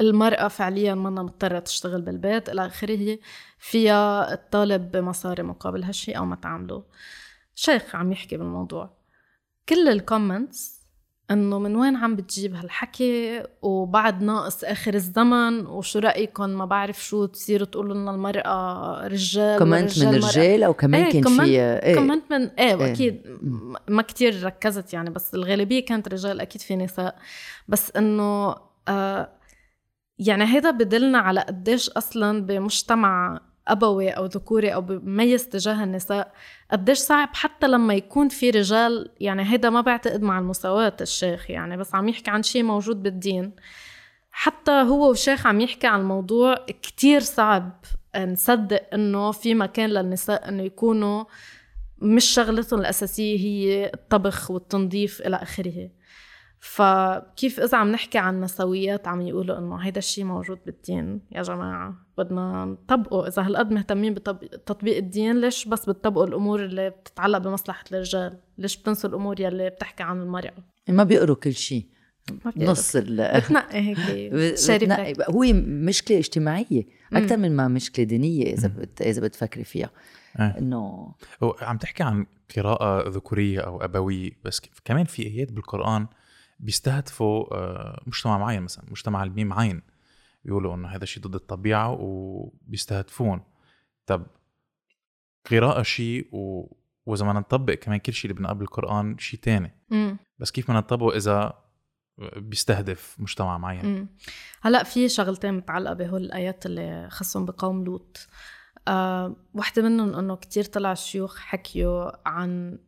المرأة فعليا منا مضطرة تشتغل بالبيت إلى آخره فيها تطالب بمصاري مقابل هالشي أو ما تعمله شيخ عم يحكي بالموضوع. كل ال comments إنه من وين عم بتجيب هالحكي وبعد ناقص آخر الزمن؟ وشو رايكم ما بعرف شو تصيروا تقولوا لنا المرأة رجال comment من رجال أو كمان إيه كان في إيه. comment من إيه, إيه. أكيد ما كتير ركزت يعني بس الغالبية كانت رجال أكيد في نساء. بس إنه آه يعني هيدا بدلنا على قديش أصلا بمجتمع أبوي أو ذكوري أو بميز تجاه النساء قديش صعب حتى لما يكون في رجال يعني هيدا ما بعتقد مع المساواة الشيخ يعني بس عم يحكي عن شيء موجود بالدين. حتى هو والشيخ عم يحكي عن الموضوع كتير صعب نصدق إنه في مكان للنساء إنه يكونوا مش شغلتهم الأساسية هي الطبخ والتنظيف إلى آخره. فكيف إذا عم نحكي عن نسويات عم يقولوا إنه هيدا الشيء موجود بالدين؟ يا جماعة بدنا نطبقه. إذا هالقد مهتمين بتطبيق الدين ليش بس بتطبقوا الأمور اللي بتتعلق بمصلحة الرجال؟ ليش بتنسوا الأمور يلي بتحكي عن المرأة؟ ما بيقروا كل شيء نص ال بتنقي هيك هو مشكلة اجتماعية أكثر من ما مشكلة دينية إذا بت... إذا بتفكري فيها. إيه. إنه عم تحكي عن قراءة ذكورية أو أبوية بس كمان في آيات بالقرآن بيستهدفوا آه، مجتمع معين مثلا مجتمع الميم عين بيقولوا إنه هذا شيء ضد الطبيعة وبيستهدفون. طب قراءة شيء و... وإذا ما نطبق كمان كل شيء اللي بنقابل بالقرآن شيء تاني. مم. بس كيف ما نطبقه إذا بيستهدف مجتمع معين؟ مم. هلأ في شغلتين متعلقة بهول الآيات اللي خصهم بقوم لوط. أه وحده منهم إنه كتير طلع الشيوخ حكيوا عن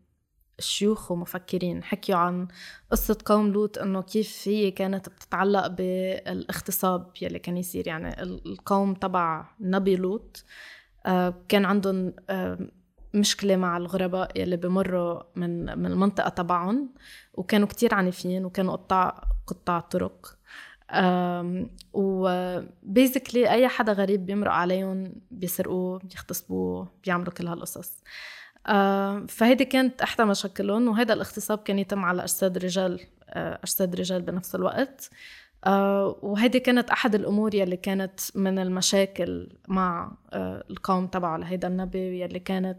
شيوخ ومفكرين. حكيوا عن قصة قوم لوط إنه كيف هي كانت بتتعلق بالاغتصاب يلي كان يصير. يعني القوم تبع نبي لوط آه، كان عندهم آه، مشكلة مع الغرباء يلي بمروا من من المنطقة تبعهم وكانوا كتير عنيفين وكانوا قطاع قطاع طرق. وبيزكلي أي حدا غريب بيمرق عليهم بيسرقوه بيغتصبوه بيعملوا كل هالقصص. فهيدي كانت أحدى مشاكلهم وهذا الاغتصاب كان يتم على أجساد رجال آه، أجساد رجال بنفس الوقت. آه، وهيدي كانت أحد الأمور يلي كانت من المشاكل مع القوم تبعه لهيدا النبي يلي كانت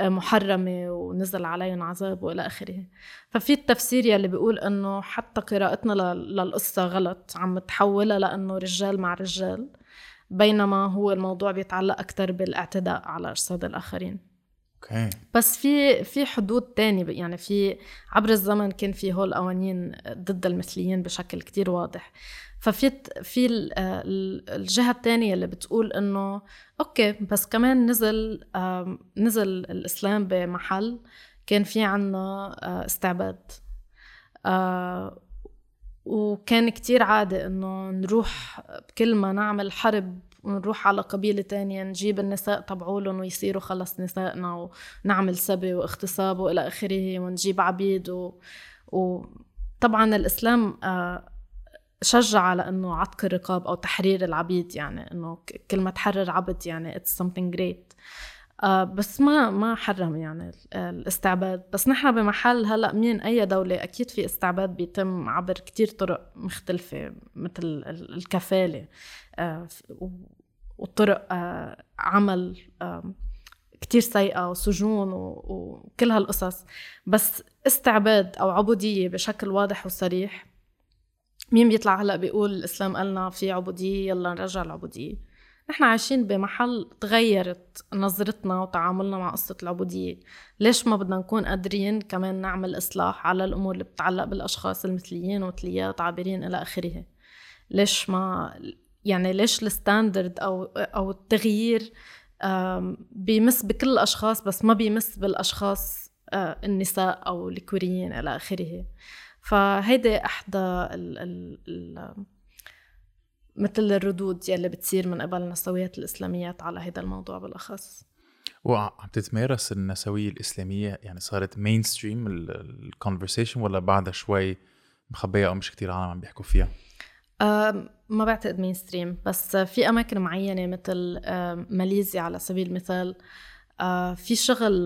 محرمة ونزل عليهم عذاب وإلى آخره. ففي التفسير يلي بيقول إنه حتى قراءتنا للقصة غلط عم تحولها لأنه رجال مع رجال بينما هو الموضوع بيتعلق أكثر بالإعتداء على أجساد الآخرين. okay. بس في في حدود تانية يعني في عبر الزمن كان في هول قوانين ضد المثليين بشكل كتير واضح. ففي في الجهة الثانية اللي بتقول إنه okay بس كمان نزل نزل الإسلام بمحل كان في عنا استعباد. وكان كتير عادي إنه نروح بكل ما نعمل حرب ونروح على قبيلة تانية نجيب النساء تبعولن ويصيروا خلص نسائنا ونعمل سبي واغتصاب وإلى آخره ونجيب عبيد و... وطبعا الإسلام آه، شجع على إنه عتق الرقاب أو تحرير العبيد يعني إنه كل ما تحرر عبد يعني it's something great. آه بس ما ما حرم يعني الاستعباد. بس نحن بمحل هلأ مين؟ أي دولة. أكيد في استعباد بيتم عبر كتير طرق مختلفة مثل الكفالة آه وطرق آه عمل كتير سيئة وسجون وكل هالقصص. بس استعباد أو عبودية بشكل واضح وصريح مين بيطلع هلأ بيقول الإسلام قالنا في عبودية يلا نرجع العبودية. نحن عايشين بمحل تغيرت نظرتنا وتعاملنا مع قصة العبودية. ليش ما بدنا نكون قادرين كمان نعمل إصلاح على الأمور اللي بتتعلق بالأشخاص المثليين ومثليات عابرين إلى آخره؟ ليش ما يعني ليش الستاندرد أو أو التغيير بيمس بكل الأشخاص بس ما بيمس بالأشخاص النساء أو الكوريين إلى آخره؟ فهيدي إحدى ال ال ال مثل الردود يلي بتصير من قبل النسويات الإسلاميات على هذا الموضوع بالأخص. وعم تتمارس النسوية الإسلامية يعني صارت mainstream ال conversation ولا بعدها شوي مخبية أو مش كتير عالم عم بيحكوا فيها؟ ما بعتقد mainstream بس في أماكن معينة مثل ماليزيا على سبيل المثال. في شغل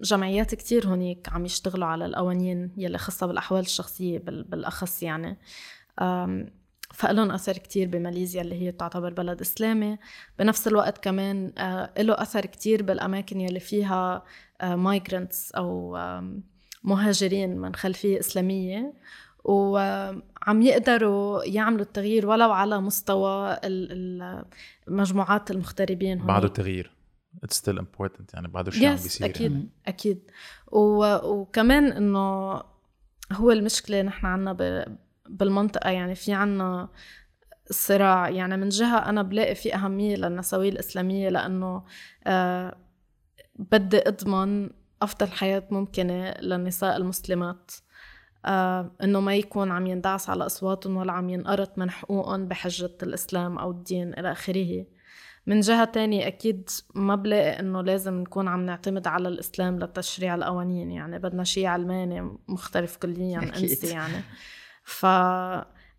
جمعيات كتير هونيك عم يشتغلوا على القوانين يلي خاصة بالأحوال الشخصية بالأخص يعني. فلهم أثر كتير بماليزيا اللي هي تعتبر بلد إسلامي. بنفس الوقت كمان آه، له أثر كتير بالأماكن يلي فيها مايجرنتس أو مهاجرين من خلفية إسلامية. وعم يقدروا يعملوا التغيير ولو على مستوى مجموعات المغتربين بعده التغيير it's still important يعني بعده شيء yes, عم بيصير أكيد يعني. أكيد. و... وكمان إنه هو المشكلة نحن عنا بالمنطقة يعني في عنا صراع. يعني من جهة أنا بلاقي في أهمية للنسوية الإسلامية لأنه آه بدي أضمن أفضل حياة ممكنة للنساء المسلمات. آه إنه ما يكون عم يندعس على أصواتهم ولا عم ينقرط من حقوقهم بحجة الإسلام أو الدين إلى آخره. من جهة تانية أكيد ما بلاقي إنه لازم نكون عم نعتمد على الإسلام لتشريع القوانين. يعني بدنا شيء علماني مختلف كليا honestly يعني. ف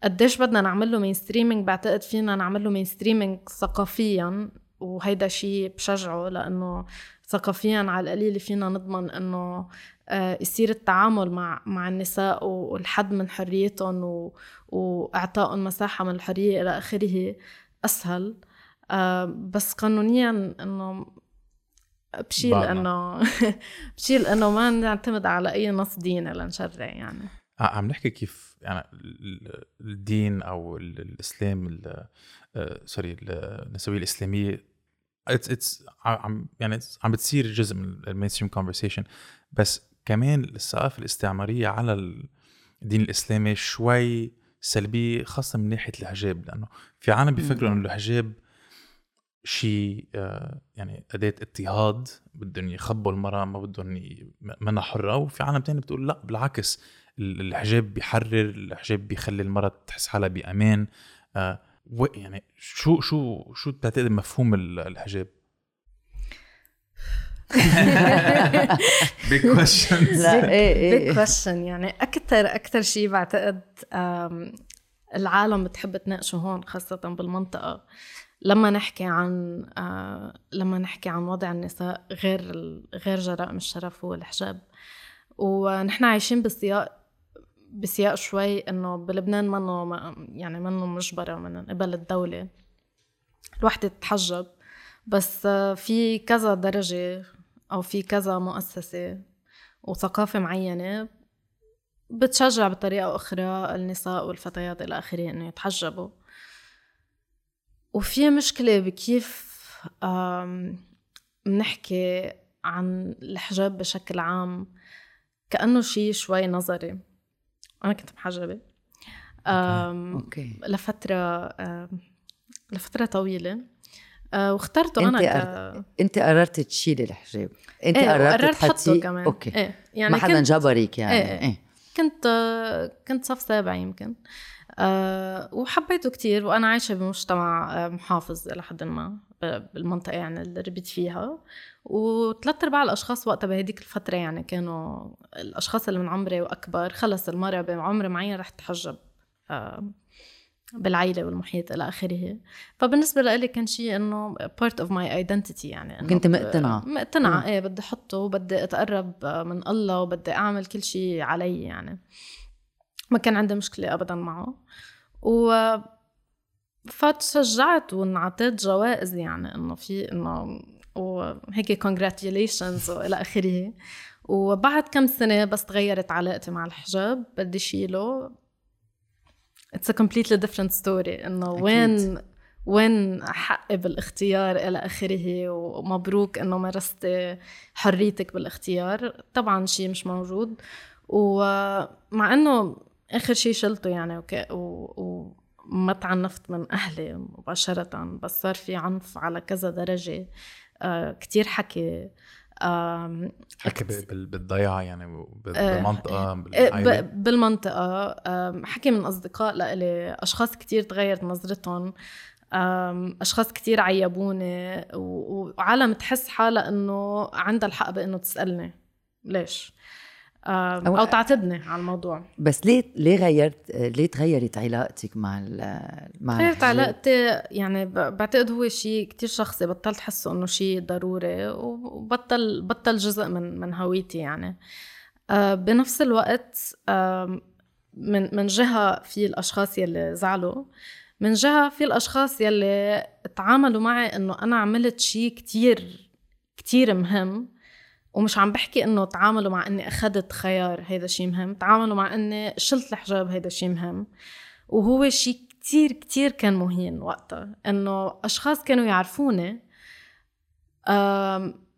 قديش بدنا نعمل له mainstreaming بعتقد فينا نعمل له mainstreaming ثقافيا وهيدا شيء بشجعه لأنه ثقافيا على القليل فينا نضمن إنه آه، يصير التعامل مع مع النساء والحد من حريتهم واعطائهم مساحة من الحرية إلى آخره أسهل. آه، بس قانونيا إنه بشيل إنه بشيل إنه ما نعتمد على أي نص ديني لنشرع يعني. عم نحكي كيف يعني الدين أو الإسلام سوري النسوية الإسلامية it's it's عم يعني عم بتصير جزء من ال mainstream conversation بس كمان الثقافة الاستعمارية على الدين الإسلامي شوي سلبية خاصة من ناحية الحجاب لأنه في عالم بيفكروا إنه الحجاب شيء آه، يعني أداة اضطهاد بدهم يخبوا المرأة ما بدهم منها حرة وفي عالم تاني بتقول لا بالعكس. الحجاب بيحرر الحجاب بيخلي المرأة تحس حالها بأمان. آه، يعني شو شو شو بتعتقد مفهوم الحجاب؟ big question لا إيه إيه. big question يعني أكثر أكثر شيء بعتقد العالم بتحب تناقشه هون خاصة بالمنطقة. لما نحكي عن آه لما نحكي عن وضع النساء غير غير جرائم الشرف هو الحجاب ونحن عايشين بسياق بسياق شوي إنه بلبنان منه يعني منه مجبرة من قبل الدولة. الوحدة تتحجب. بس في كذا درجة أو في كذا مؤسسة وثقافة معينة بتشجع بطريقة أخرى النساء والفتيات إلى آخره إنه يتحجبوا. وفي مشكلة بكيف بنحكي عن الحجاب بشكل عام. كأنه شيء شوي نظري. أنا كنت محجبة أوكي. لفترة لفترة طويلة. أه واخترته أنت أنا ك... أنت قررت تشيلي الحجاب. أنت إيه قررت تحطيه؟ كمان. أوكي. إيه يعني ما حدا جبرك يعني. إيه, إيه. كنت كنت صف سابع يمكن. أه وحبيته كتير وأنا عايشة بمجتمع آه، محافظ إلى حد ما بالمنطقة يعني اللي ربيت فيها. وثلاث أرباع الأشخاص وقتها بهديك الفترة يعني كانوا الأشخاص اللي من عمري وأكبر خلص المرة بعمر معين رح تحجب أه بالعيلة والمحيط إلى آخره. فبالنسبة لي كان شيء إنه part of my identity يعني كنت مقتنعة. مقتنعة. إيه بدي أحطه وبدي أتقرب من الله وبدي أعمل كل شيء علي يعني. ما كان عندي مشكلة أبدا معه. و فتشجعت وانعطيت جوائز يعني إنه في إنه وهيك congratulations والى آخره. وبعد كم سنة بس تغيرت علاقتي مع الحجاب بدي شيله. it's a completely different story إنه وين وين حقي بالاختيار إلى آخره ومبروك إنه مارستي حريتك بالاختيار. طبعا شيء مش موجود. ومع إنه آخر شيء شلته يعني أوكي. و... وما تعنفت من أهلي مباشرة بس صار في عنف على كذا درجة. كتير حكي. آه حكي بالضيعة يعني آه، بالمنطقة بالعائلة. بالمنطقة. آه حكي من أصدقاء لإلي. أشخاص كتير تغيرت نظرتهم. أشخاص كتير عيبوني. وعالم تحس حالها إنه عندها الحق بإنه تسألني. ليش؟ أو, أو تعاتبني على الموضوع. بس ليه ليه غيرت ليه تغيرت علاقتك مع مع غيرت علاقتي يعني بعتقد هو شيء كتير شخصي بطلت حسه إنه شيء ضروري وبطل بطل جزء من من هويتي يعني. بنفس الوقت من من جهة في الأشخاص يلي زعلوا من جهة في الأشخاص يلي تعاملوا معي إنه أنا عملت شيء كتير كتير مهم ومش عم بحكي إنه تعاملوا مع إني اخذت خيار هيدا شيء مهم تعاملوا مع إني شلت الحجاب هيدا شيء مهم. وهو شيء كتير كتير كان مهين وقتها إنه أشخاص كانوا يعرفوني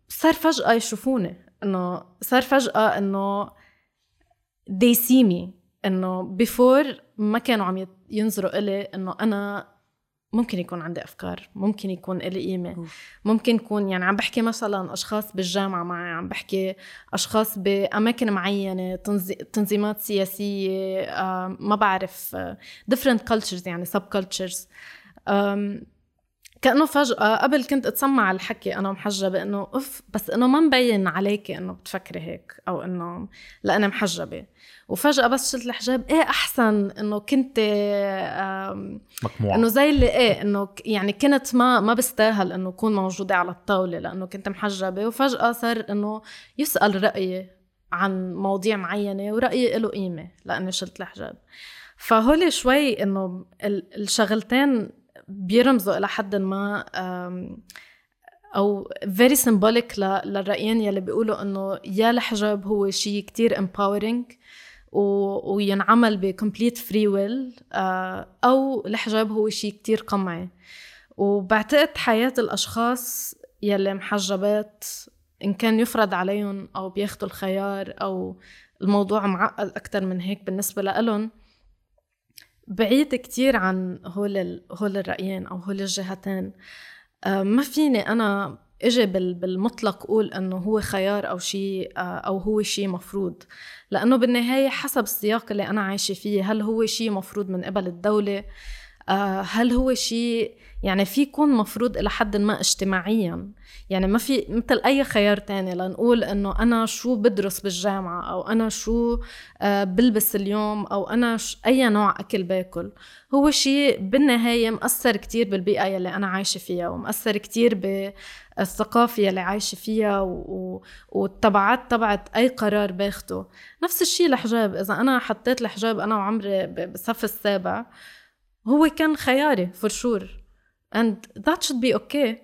صار فجأة يشوفوني إنه صار فجأة إنه they see me إنه بيفور ما كانوا عم ينظروا إلي إنه أنا ممكن يكون عندي أفكار ممكن يكون لي قيمة ممكن يكون يعني عم بحكي مثلا أشخاص بالجامعة معي عم بحكي أشخاص بأماكن معينة تنظيمات سياسية ما بعرف different cultures يعني sub cultures كأنه فجاه قبل كنت أتسمع الحكي أنا محجبه انه اف بس إنه ما مبين عليكي إنه بتفكري هيك أو إنه لأني محجبة. وفجأة بس شلت الحجاب. إيه أحسن؟ إنه كنت مقموعة. إنه زي اللي إيه إنه يعني كنت ما ما بستاهل إنه أكون موجودة على الطاولة لأنه كنت محجبة. وفجأة صار إنه يسأل رايي عن مواضيع معينة ورايي له قيمة لاني شلت الحجاب. فهول شوي إنه الشغلتين بيرمزوا إلى حد ما أو very symbolic للرأيين يلي بيقولوا إنه يا الحجاب هو شيء كتير empowering و... وينعمل ب complete free will أو الحجاب هو شيء كتير قمعي. وبعتقد حياة الأشخاص يلي محجبات إن كان يفرض عليهم أو بياخدوا الخيار أو الموضوع معقد أكتر من هيك بالنسبة لإلهم بعيد كتير عن هول ال... هول الرأيين أو هول الجهتين. ما فيني أنا إجي بالمطلق أقول إنه هو خيار أو شيء أو هو شيء مفروض. لأنه بالنهاية حسب السياق اللي أنا عايشة فيه هل هو شيء مفروض من قبل الدولة؟ هل هو شيء يعني في يكون مفروض إلى حد ما اجتماعيا. يعني ما في مثل أي خيار تاني لنقول إنه أنا شو بدرس بالجامعة أو أنا شو آه، بلبس اليوم أو أنا أي نوع أكل باكل. هو شيء بالنهاية مأثر كتير بالبيئة يلي أنا عايشة فيها ومأثر كتير بالثقافة يلي عايشة فيها. والتبعات تبعت أي قرار باخده. نفس الشيء الحجاب. إذا أنا حطيت الحجاب أنا وعمري بالصف السابع هو كان خياري فور شور and that should be okay.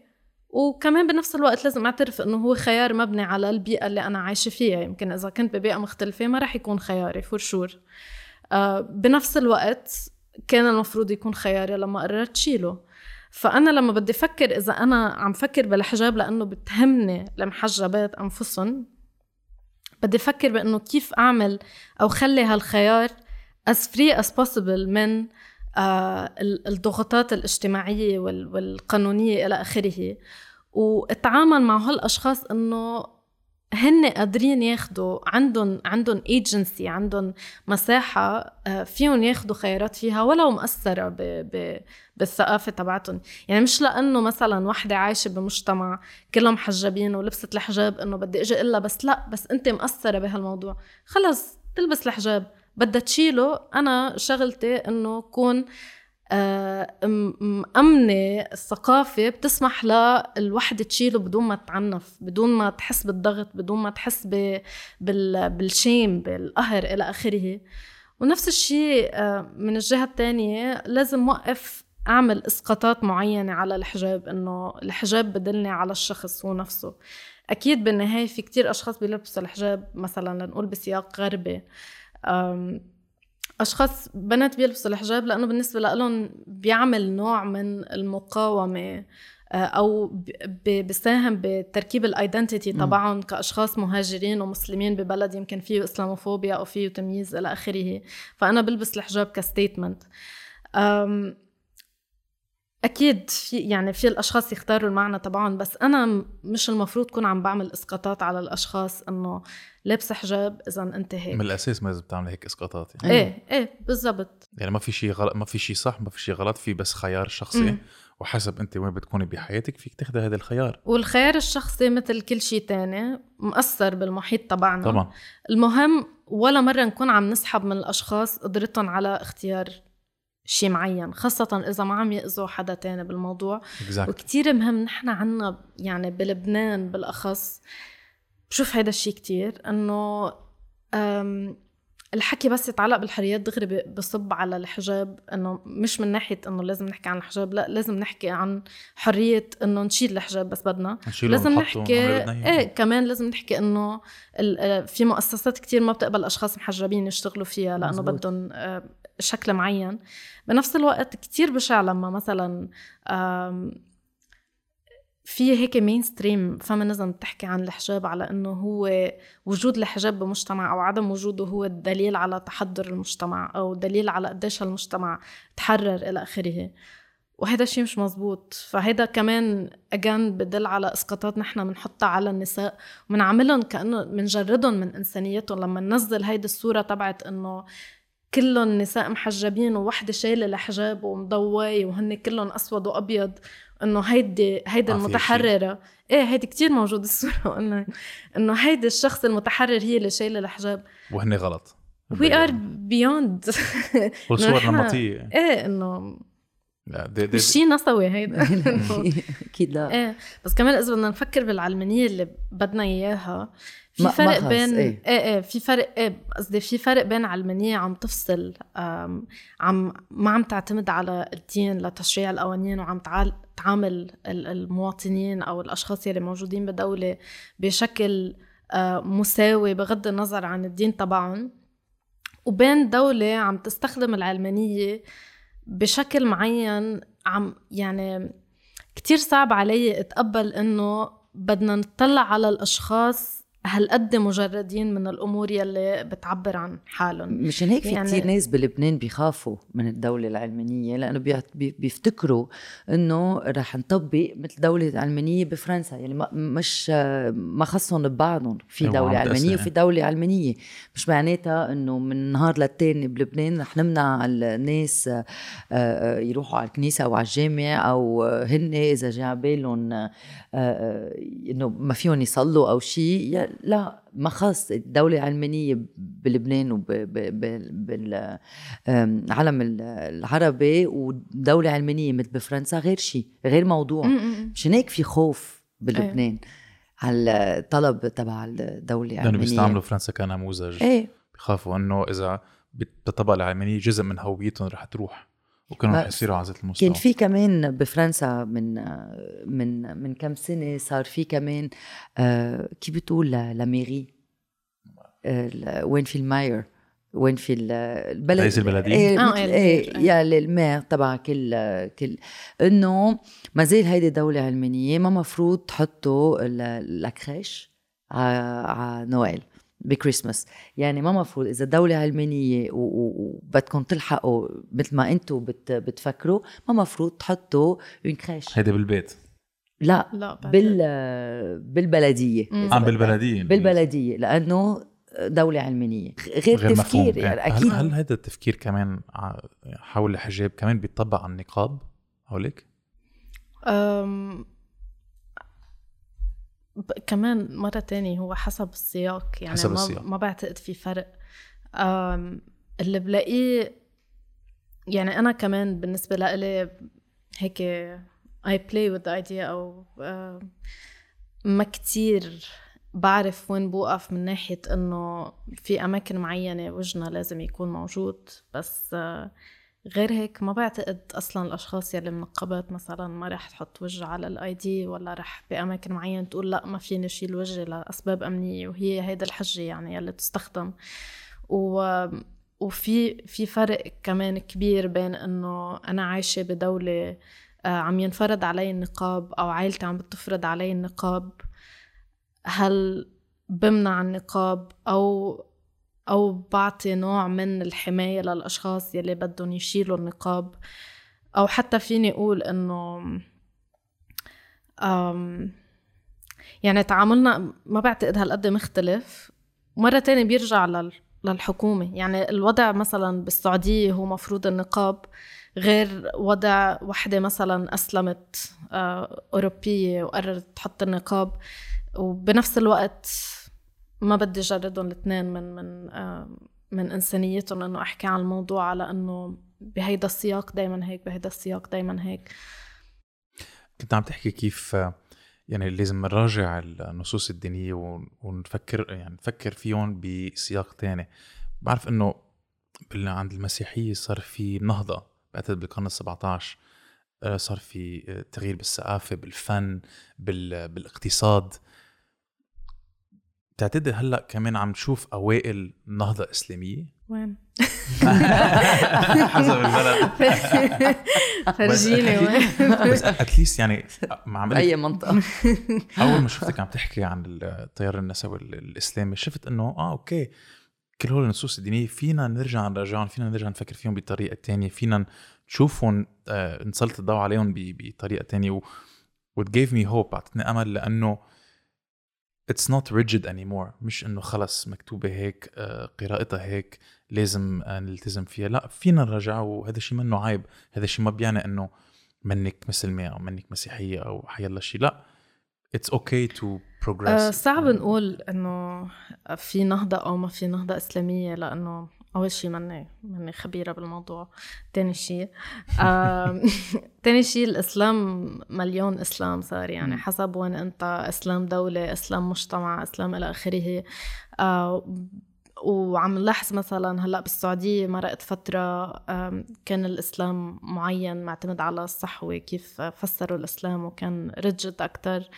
وكمان بنفس الوقت لازم أعترف إنه هو خيار مبني على البيئة اللي أنا عايشة فيها. يمكن إذا كنت ببيئة مختلفة ما رح يكون خياري فور شور uh, بنفس الوقت كان المفروض يكون خياري لما قررت شيله. فأنا لما بدي أفكر إذا أنا عم فكر بالحجاب لأنه بتهمني المحجبات أنفسهم بدي أفكر بإنه كيف أعمل أو خلي هالخيار as free as possible من الضغوطات الاجتماعية والقانونية إلى آخره. واتعامل مع هالأشخاص إنه هن قادرين ياخدوا عندهم عندهم ايجنسي عندهم مساحة آه، فيهم ياخدوا خيارات فيها ولو مأثره ب ب بالثقافة تبعتهم يعني مش لأنه مثلا وحدة عايشة بمجتمع كلهم محجبين ولبست الحجاب إنه بدي إجي إلا بس لا بس أنت مأثره بهالموضوع. خلص تلبس الحجاب. بدها تشيله. أنا شغلتي إنه كون آه، مأمنة الثقافة بتسمح للوحدة تشيله بدون ما تعنف بدون ما تحس بالضغط بدون ما تحس بالشيم بالقهر إلى آخره. ونفس الشيء آه، من الجهة الثانية لازم وقف أعمل إسقاطات معينة على الحجاب إنه الحجاب بدلني على الشخص هو نفسه أكيد بالنهاية في كتير أشخاص بيلبسوا الحجاب مثلا لنقول بسياق غربي. أشخاص بنات بيلبسوا الحجاب لأنه بالنسبة لهم بيعمل نوع من المقاومة آه، أو بيساهم بتركيب ال identity تبعهم كأشخاص مهاجرين ومسلمين ببلد يمكن فيه إسلاموفوبيا أو فيه تمييز إلى آخره. فأنا بلبس الحجاب ك statement أكيد في يعني في الأشخاص يختاروا المعنى تبعهم بس أنا مش المفروض كون عم بعمل إسقاطات على الأشخاص إنه لابسة حجاب إذا أنت هيك. من الأساس ما لازم تعمل هيك إسقاطات يعني. إيه إيه بالضبط. يعني ما في شيء غلط ما في شيء صح ما في شيء غلط في بس خيار شخصي م. وحسب أنت وين بتكوني بحياتك فيك تاخذي هذا الخيار. والخيار الشخصي مثل كل شيء تاني مأثر بالمحيط تبعنا. طبعا. المهم ولا مرة نكون عم نسحب من الأشخاص قدرتهم على اختيار شيء معين خاصة إذا ما عم يأذوا حدا تاني بالموضوع. Exactly. وكتير مهم نحن عنا يعني بلبنان بالأخص بشوف هيدا الشيء كتير إنه الحكي بس يتعلق بالحريات دغري بصب على الحجاب إنه مش من ناحية إنه لازم نحكي عن الحجاب لا لازم نحكي عن حرية إنه نشيل الحجاب بس بدنا لازم نحكي. إيه كمان لازم نحكي إنه آه، في مؤسسات كتير ما بتقبل أشخاص محجبين يشتغلوا فيها لأنه. بدهم آه، شكل معين بنفس الوقت كتير بشع لما مثلا في هيك mainstream feminism بتحكي عن الحجاب على إنه هو وجود الحجاب بمجتمع أو عدم وجوده هو الدليل على تحضر المجتمع أو دليل على قديش هالمجتمع تحرر إلى آخره. وهذا الشيء مش مزبوط. فهيدا كمان again بدل على إسقاطات نحن بنحطها على النساء وبنعملهم كأنه بنجردهم من إنسانيتهم. لما ننزل هيدي الصورة تبعت إنه كلهم نساء محجبين ووحدة شايلة الحجاب ومضوي وهن كلهم أسود وأبيض إنه هيدي في المتحررة. إيه هيدي كتير موجودة الصورة انه إنه هيدي الشخص المتحرر هي اللي شايلة الحجاب. وهن غلط. we are beyond والصور نحن- نمطية. إيه إنه مش شيء نسوي هيدا. أكيد لا. إيه بس كمان إذا بدنا نفكر بالعلمانية اللي بدنا إياها في فرق بين إيه. إيه إيه في فرق إيه قصدي في فرق بين علمانية عم تفصل عم ما عم تعتمد على الدين لتشريع القوانين وعم تعال تعامل ال- المواطنين أو الأشخاص يلي موجودين بدولة بشكل آه، مساوي بغض النظر عن الدين تبعهم. وبين دولة عم تستخدم العلمانية بشكل معين عم يعني كتير صعب علي أتقبل إنه بدنا نطلع على الأشخاص هالقد مجردين من الأمور يلي بتعبر عن حالهم. مشان هيك في يعني- كتير ناس بلبنان بيخافوا من الدولة العلمانية لأنه بيعت- بي- بيفتكروا إنه رح نطبق مثل دولة علمانية بفرنسا. يعني ما مش ما خصهم ببعضهم. في أيوة، تأثر علمانية يعني. وفي دولة علمانية. مش معناتها إنه من نهار للتاني بلبنان رح نمنع الناس آه، آه، يروحوا على الكنيسة أو على الجامع أو هن إذا جاء على بالهم آه، إنه ما فيهم يصلوا أو شيء لا ما خاص الدولة العلمانية بلبنان وبالعالم العربي ودولة علمانية مثل بفرنسا غير شيء غير موضوع. مشان هيك في خوف بلبنان على الطلب تبع الدولة العلمانية. بيستعملوا فرنسا كنموذج إيه. بخافوا إنه إذا بتطبق العلمانية جزء من هويتهم رح تروح. وكانوا رح يصيروا على ذات المستوى. كان في كمان بفرنسا من من من كم سنة صار في كمان آه، كيف بتقول؟ لا- la mairie آه، وين في ال maire؟ وين في ال- البلد؟ رئيس البلدية؟ إيه, آه، مثل ال maire، إيه إيه. يا ال maire تبع كل كل. إنه ما زال هيدي دولة علمانية ما مفروض تحطوا ال- ال crèche على نويل. بكريسماس. يعني ما مفروض إذا دولة علمانية و- و- وبدكم تلحقوا مثل ما أنتم بت بتفكروا ما مفروض تحطوا une crèche هيدا بالبيت. لا لا. بال عم بدك. بالبلدية. بالبلدية لأنه دولة علمانية. غير, غير مفهوم. تفكير يعني هل- أكيد. هل هذا التفكير كمان حول الحجاب كمان بيطبق على النقاب هوليك؟ كمان مرة تانية هو حسب السياق يعني حسب ما السياق. ما بعتقد في فرق اللي بلاقيه يعني أنا كمان بالنسبة لإلي هيك I play with the idea أو ما كتير بعرف وين بوقف من ناحية إنه في أماكن معينة وجهنا لازم يكون موجود بس آه، غير هيك ما بعتقد أصلا الأشخاص يلي منقبات مثلا ما رح تحط وجه على الاي دي ولا رح بأماكن معينة تقول لا ما فيني اشيل وجهي لأسباب أمنية وهي هيدا الحجة يعني يلي تستخدم. و وفي في فرق كمان كبير بين إنه أنا عايشة بدولة آه، عم ينفرض علي النقاب أو عائلتي عم بتفرض علي النقاب هل بمنع النقاب أو أو بعطي نوع من الحماية للأشخاص يلي بدهم يشيلوا النقاب. أو حتى فيني أقول إنه أم يعني تعاملنا ما بعتقد هالقد مختلف. مرة تانية بيرجع لل للحكومة. يعني الوضع مثلا بالسعودية هو مفروض النقاب غير وضع وحدة مثلا أسلمت آه، أوروبية وقررت تحط النقاب. وبنفس الوقت ما بدي جردهم الاثنين من من من إنسانيتهم إنه أحكي عن الموضوع على إنه بهيدا السياق دايما هيك بهيدا السياق دايما هيك. كنت عم تحكي كيف آه، يعني لازم نراجع النصوص الدينية ون- ونفكر يعني نفكر فيهم بسياق تاني. بعرف إنه عند المسيحية صار في نهضة بعتقد بالقرن ال 17 آه، صار في آه، تغيير بالثقافة بالفن بال... بالإقتصاد. بتعتقد هلأ كمان عم نشوف أوائل نهضة إسلامية؟ وين؟ حسب البلد. فرجيني وين؟ بس at least يعني ما عم باي منطقة. أول ما شفتك عم تحكي عن التيار النسوي ال- الإسلامي شفت إنه آه أوكي كل هول النصوص الدينية فينا نرجع نراجعهم فينا نرجع نفكر فيهم بطريقة تانية فينا نشوفهم آه، نسلط الضوء عليهم ب- بطريقة تانية و what gave me hope اعطتني أمل لأنه it's not rigid anymore. مش إنه خلص مكتوبة هيك آه، قراءتها هيك لازم آه، نلتزم فيها. لا فينا نرجع وهذا الشيء منه عيب. هذا الشيء ما بيعني إنه منك مسلمه أو منك مسيحية أو حيلا شيء لا okay to progress. آه، صعب نقول إنه في نهضة أو ما في نهضة إسلامية لأنه أول شيء ماني ماني خبيرة بالموضوع. تاني شيء آم، تاني شيء الإسلام مليون إسلام صار يعني. حسب وين أنت. إسلام دولة إسلام مجتمع إسلام إلى آخره. آه، وعم نلاحظ مثلا هلأ بالسعودية مرقت فترة كان الإسلام معين معتمد على الصحوة كيف فسروا الإسلام وكان رجد أكثر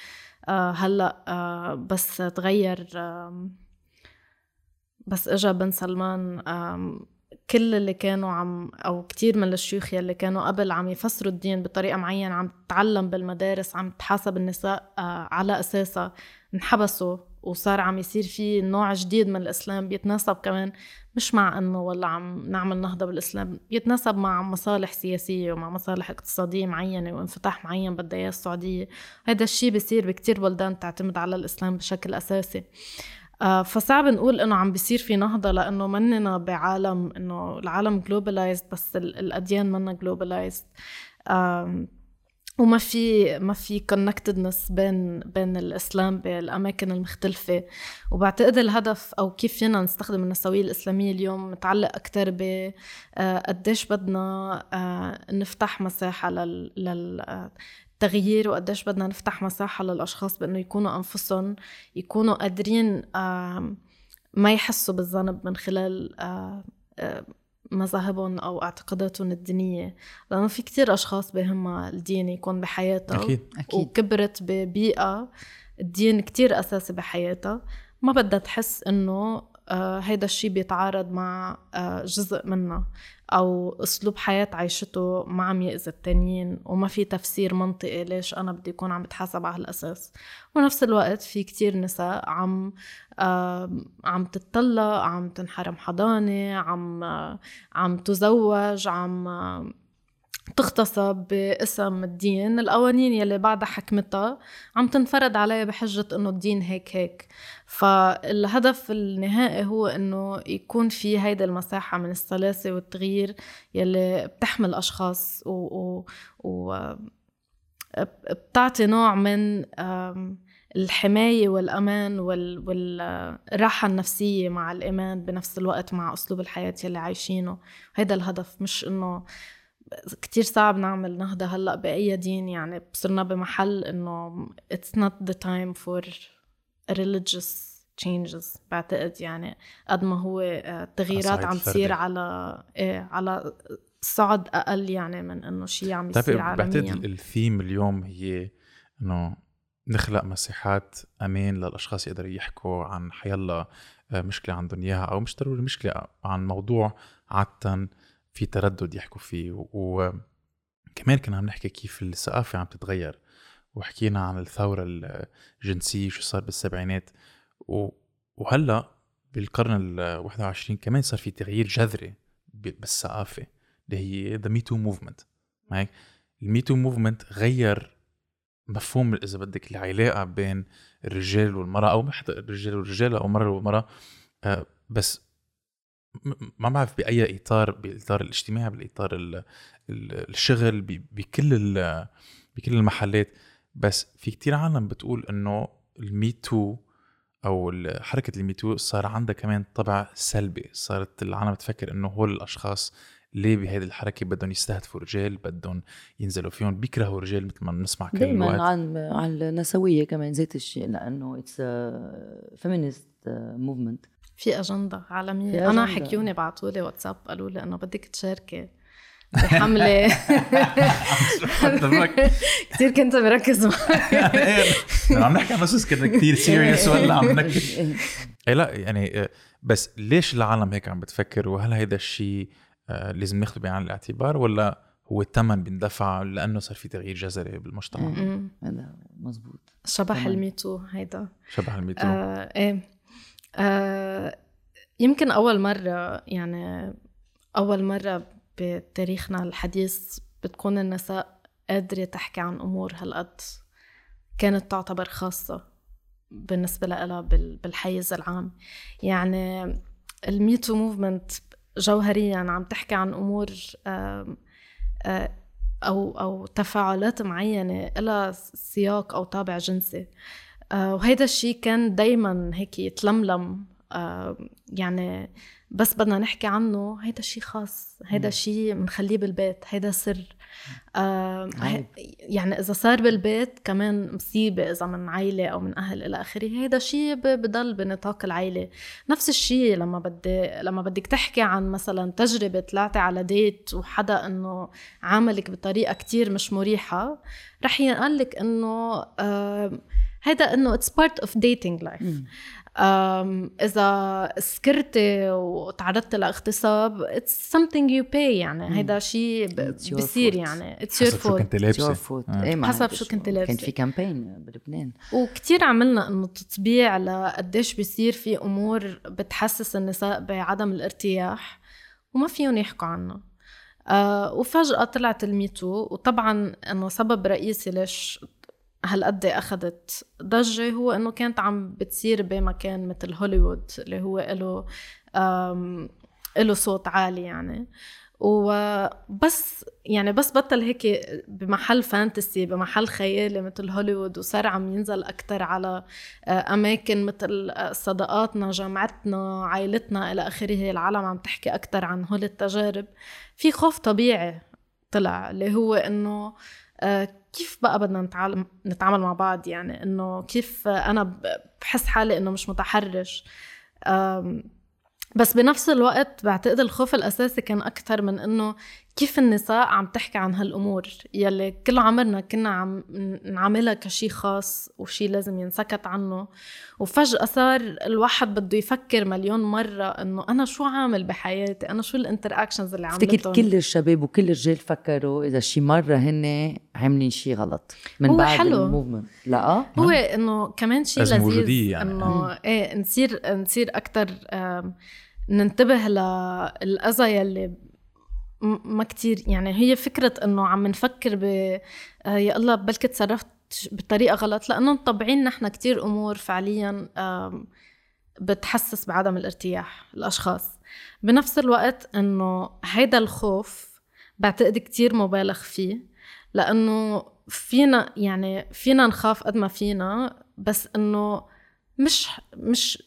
هلأ آه، بس تغير بس اجى بن سلمان كل اللي كانوا عم أو كتير من الشيوخ يلي كانوا قبل عم يفسروا الدين بطريقة معينة عم تتعلم بالمدارس عم تحاسب النساء آه، على أساسها انحبسوا وصار عم يصير في نوع جديد من الإسلام بيتناسب كمان مش مع إنه والله عم نعمل نهضة بالإسلام بيتناسب مع مصالح سياسية ومع مصالح اقتصادية معينة وانفتاح معين بدها اياه السعودية. هذا الشيء بيصير بكتير بلدان تعتمد على الإسلام بشكل أساسي. فصعب نقول إنه عم بيصير في نهضة لأنه مننا بعالم إنه العالم globalized بس ال- الأديان منا globalized وما في ما في connectedness بين بين الإسلام بالاماكن المختلفة. وبعتقد الهدف أو كيف فينا نستخدم النسوية الإسلامية اليوم متعلق أكثر ب آه، قديش بدنا آه، نفتح مساحة لل التغيير وقديش بدنا نفتح مساحة للأشخاص بأنه يكونوا أنفسهم يكونوا قادرين ما يحسوا بالذنب من خلال مذاهبهم أو اعتقاداتهم الدينية. لأنه في كتير أشخاص بهمها الدين يكون بحياتها أكيد أكيد. وكبرت ببيئة الدين كتير أساسي بحياتها. ما بدها تحس إنه هيدا الشيء بيتعارض مع جزء منها. أو أسلوب حياة عيشته ما عم يأذي التانيين وما في تفسير منطقي ليش أنا بدي أكون عم بتحاسب على هالأساس ونفس الوقت في كتير نساء عم آه، عم تتطلق عم تنحرم حضانة عم آه، عم تزوج عم آه، تغتصب باسم الدين. القوانين يلي بعدها حكمتها عم تنفرض عليها بحجة إنه الدين هيك هيك. فالهدف النهائي هو إنه يكون في هيدا المساحة من السلاسة والتغيير يلي بتحمل أشخاص و, و, و بتعطي نوع من الحماية والأمان وال- والراحة النفسية مع الإيمان بنفس الوقت مع أسلوب الحياة يلي عايشينه. هيدا الهدف مش إنه كتير صعب نعمل نهضة هلأ بأي دين يعني صرنا بمحل إنه it's not the time for religious changes بعتقد يعني قد ما هو آه، تغييرات عم. تصير على إيه على صعد أقل يعني من إنه شيء عم بتعرفي يصير بعتقد عالميا الثيم اليوم هي إنه نخلق مساحات أمان للأشخاص يقدروا يحكوا عن حيلا آه، مشكلة عندهم إياها أو مش ضروري مشكلة عن موضوع عاده في تردد يحكوا فيه. وكمان كنا عم نحكي كيف الثقافة عم تتغير. وحكينا عن الثورة الجنسية شو صار بالسبعينات. وهلأ بالقرن ال 21 كمان صار في تغيير جذري ب- بالثقافة اللي هي the Me Too movement معك؟ ال Me Too movement غير مفهوم إذا بدك العلاقة بين الرجال والمرأة أو حتى الرجال والرجاله أو المرأة والمرأة. آه، بس ما بعرف بأي إطار بالاطار الاجتماعي بالاطار ال- ال- الشغل بكل بكل المحلات. بس في كتير عالم بتقول إنه الميتو أو حركة الميتو صار عندها كمان طبع سلبي. صارت العالم تفكر إنه هول الأشخاص ليه بهيدي الحركة بدهم يستهدفوا رجال بدهم ينزلوا فيهم بيكرهوا الرجال مثل ما بنسمع كل دائما الوقت. عن عن النسوية كمان ذات الشيء لأنه it's feminist movement في أجندة عالمية. في أنا أجندة. حكيوني بعثوا لي واتساب قالوا لي انه بدك تشاركي بحملة. كثير كنت مركز معك. عم نحكي عن قصص كنا كثير serious ولا عم ننكت إيه لا يعني آه، بس ليش العالم هيك عم بتفكر؟ وهل هيدا الشيء آه، لازم ناخذه بعين الاعتبار ولا هو الثمن بيندفع لأنه صار في تغيير جذري بالمجتمع. هذا مزبوط شبح. الميتو هيدا. شبه الميتو. آه إيه. آه يمكن أول مرة يعني أول مرة بتاريخنا الحديث بتكون النساء قادرة تحكي عن أمور هالقد كانت تعتبر خاصة بالنسبة لها بال- بالحيز العام. يعني الميتو موفمنت جوهريا عم تحكي عن أمور آه، أو أو تفاعلات معينة لها سياق أو طابع جنسي. وهيدا الشيء كان دايما هيك يتلملم آه، يعني بس بدنا نحكي عنه هيدا الشيء خاص هيدا. الشيء بنخليه بالبيت هيدا سر آه،. يعني إذا صار بالبيت كمان مصيبة إذا من عائله أو من أهل إلى آخره هيدا شيء بضل بنطاق العائله نفس الشيء لما بدي لما بدك تحكي عن مثلا تجربة طلعتي على ديت وحدا إنه عاملك بطريقة كتير مش مريحة رح ينقال لك إنه آه، هيدا إنه it's part of dating life إذا سكرتي وتعرضت لإغتصاب it's something you pay يعني مم. هيدا شيء بصير. يعني it's your حسب شو fault كنت fault. آه. إيه حسب شو. كنت كان لابسة. في campaign بلبنان وكتير عملنا إنه تطبيع لقديش بيصير في أمور بتحسس النساء بعدم الارتياح وما فيهم يحكوا عنها آه وفجأة طلعت الميتو وطبعا إنه سبب رئيسي ليش هالقد أخذت ضجة هو إنه كانت عم بتصير بمكان مثل هوليوود اللي هو له له صوت عالي يعني. وبس يعني بس بطل هيك بمحل فانتسي بمحل خيالي مثل هوليوود وصار عم ينزل أكتر على آه، أماكن مثل آه، صداقاتنا جامعتنا عائلتنا إلى آخره. العالم عم تحكي أكتر عن هول التجارب. في خوف طبيعي طلع اللي هو إنه آه، كيف بقى بدنا نتعامل نتعامل مع بعض يعني؟ إنه كيف ب- بحس حالي إنه مش متحرش. بس بنفس الوقت بعتقد الخوف الأساسي كان أكتر من إنه كيف النساء عم تحكي عن هالأمور؟ يلي كل عمرنا كنا عم نعملها كشي خاص وشي لازم ينسكت عنه. وفجأة صار الواحد بده يفكر مليون مرة إنه أنا شو عامل بحياتي؟ أنا شو الانتراكشنز اللي افتكر عملتهم؟ كل الشباب وكل الرجال فكروا إذا شي مرة هن عاملين شي غلط من هو بعد حلو. الموفمنت. لا؟ هو إنه كمان شيء لازم لذيذ يعني. إنه إيه نصير نصير أكثر ننتبه للاذى يلي ما كتير. يعني هي فكرة إنه عم نفكر ب آه، يا الله بلكي تصرفت بطريقة غلط. لأنه مطبعين نحن كتير أمور فعليا بتحسس بعدم الارتياح الأشخاص. بنفس الوقت إنه هيدا الخوف بعتقد كتير مبالغ فيه. لأنه فينا يعني فينا نخاف قد ما فينا بس إنه مش مش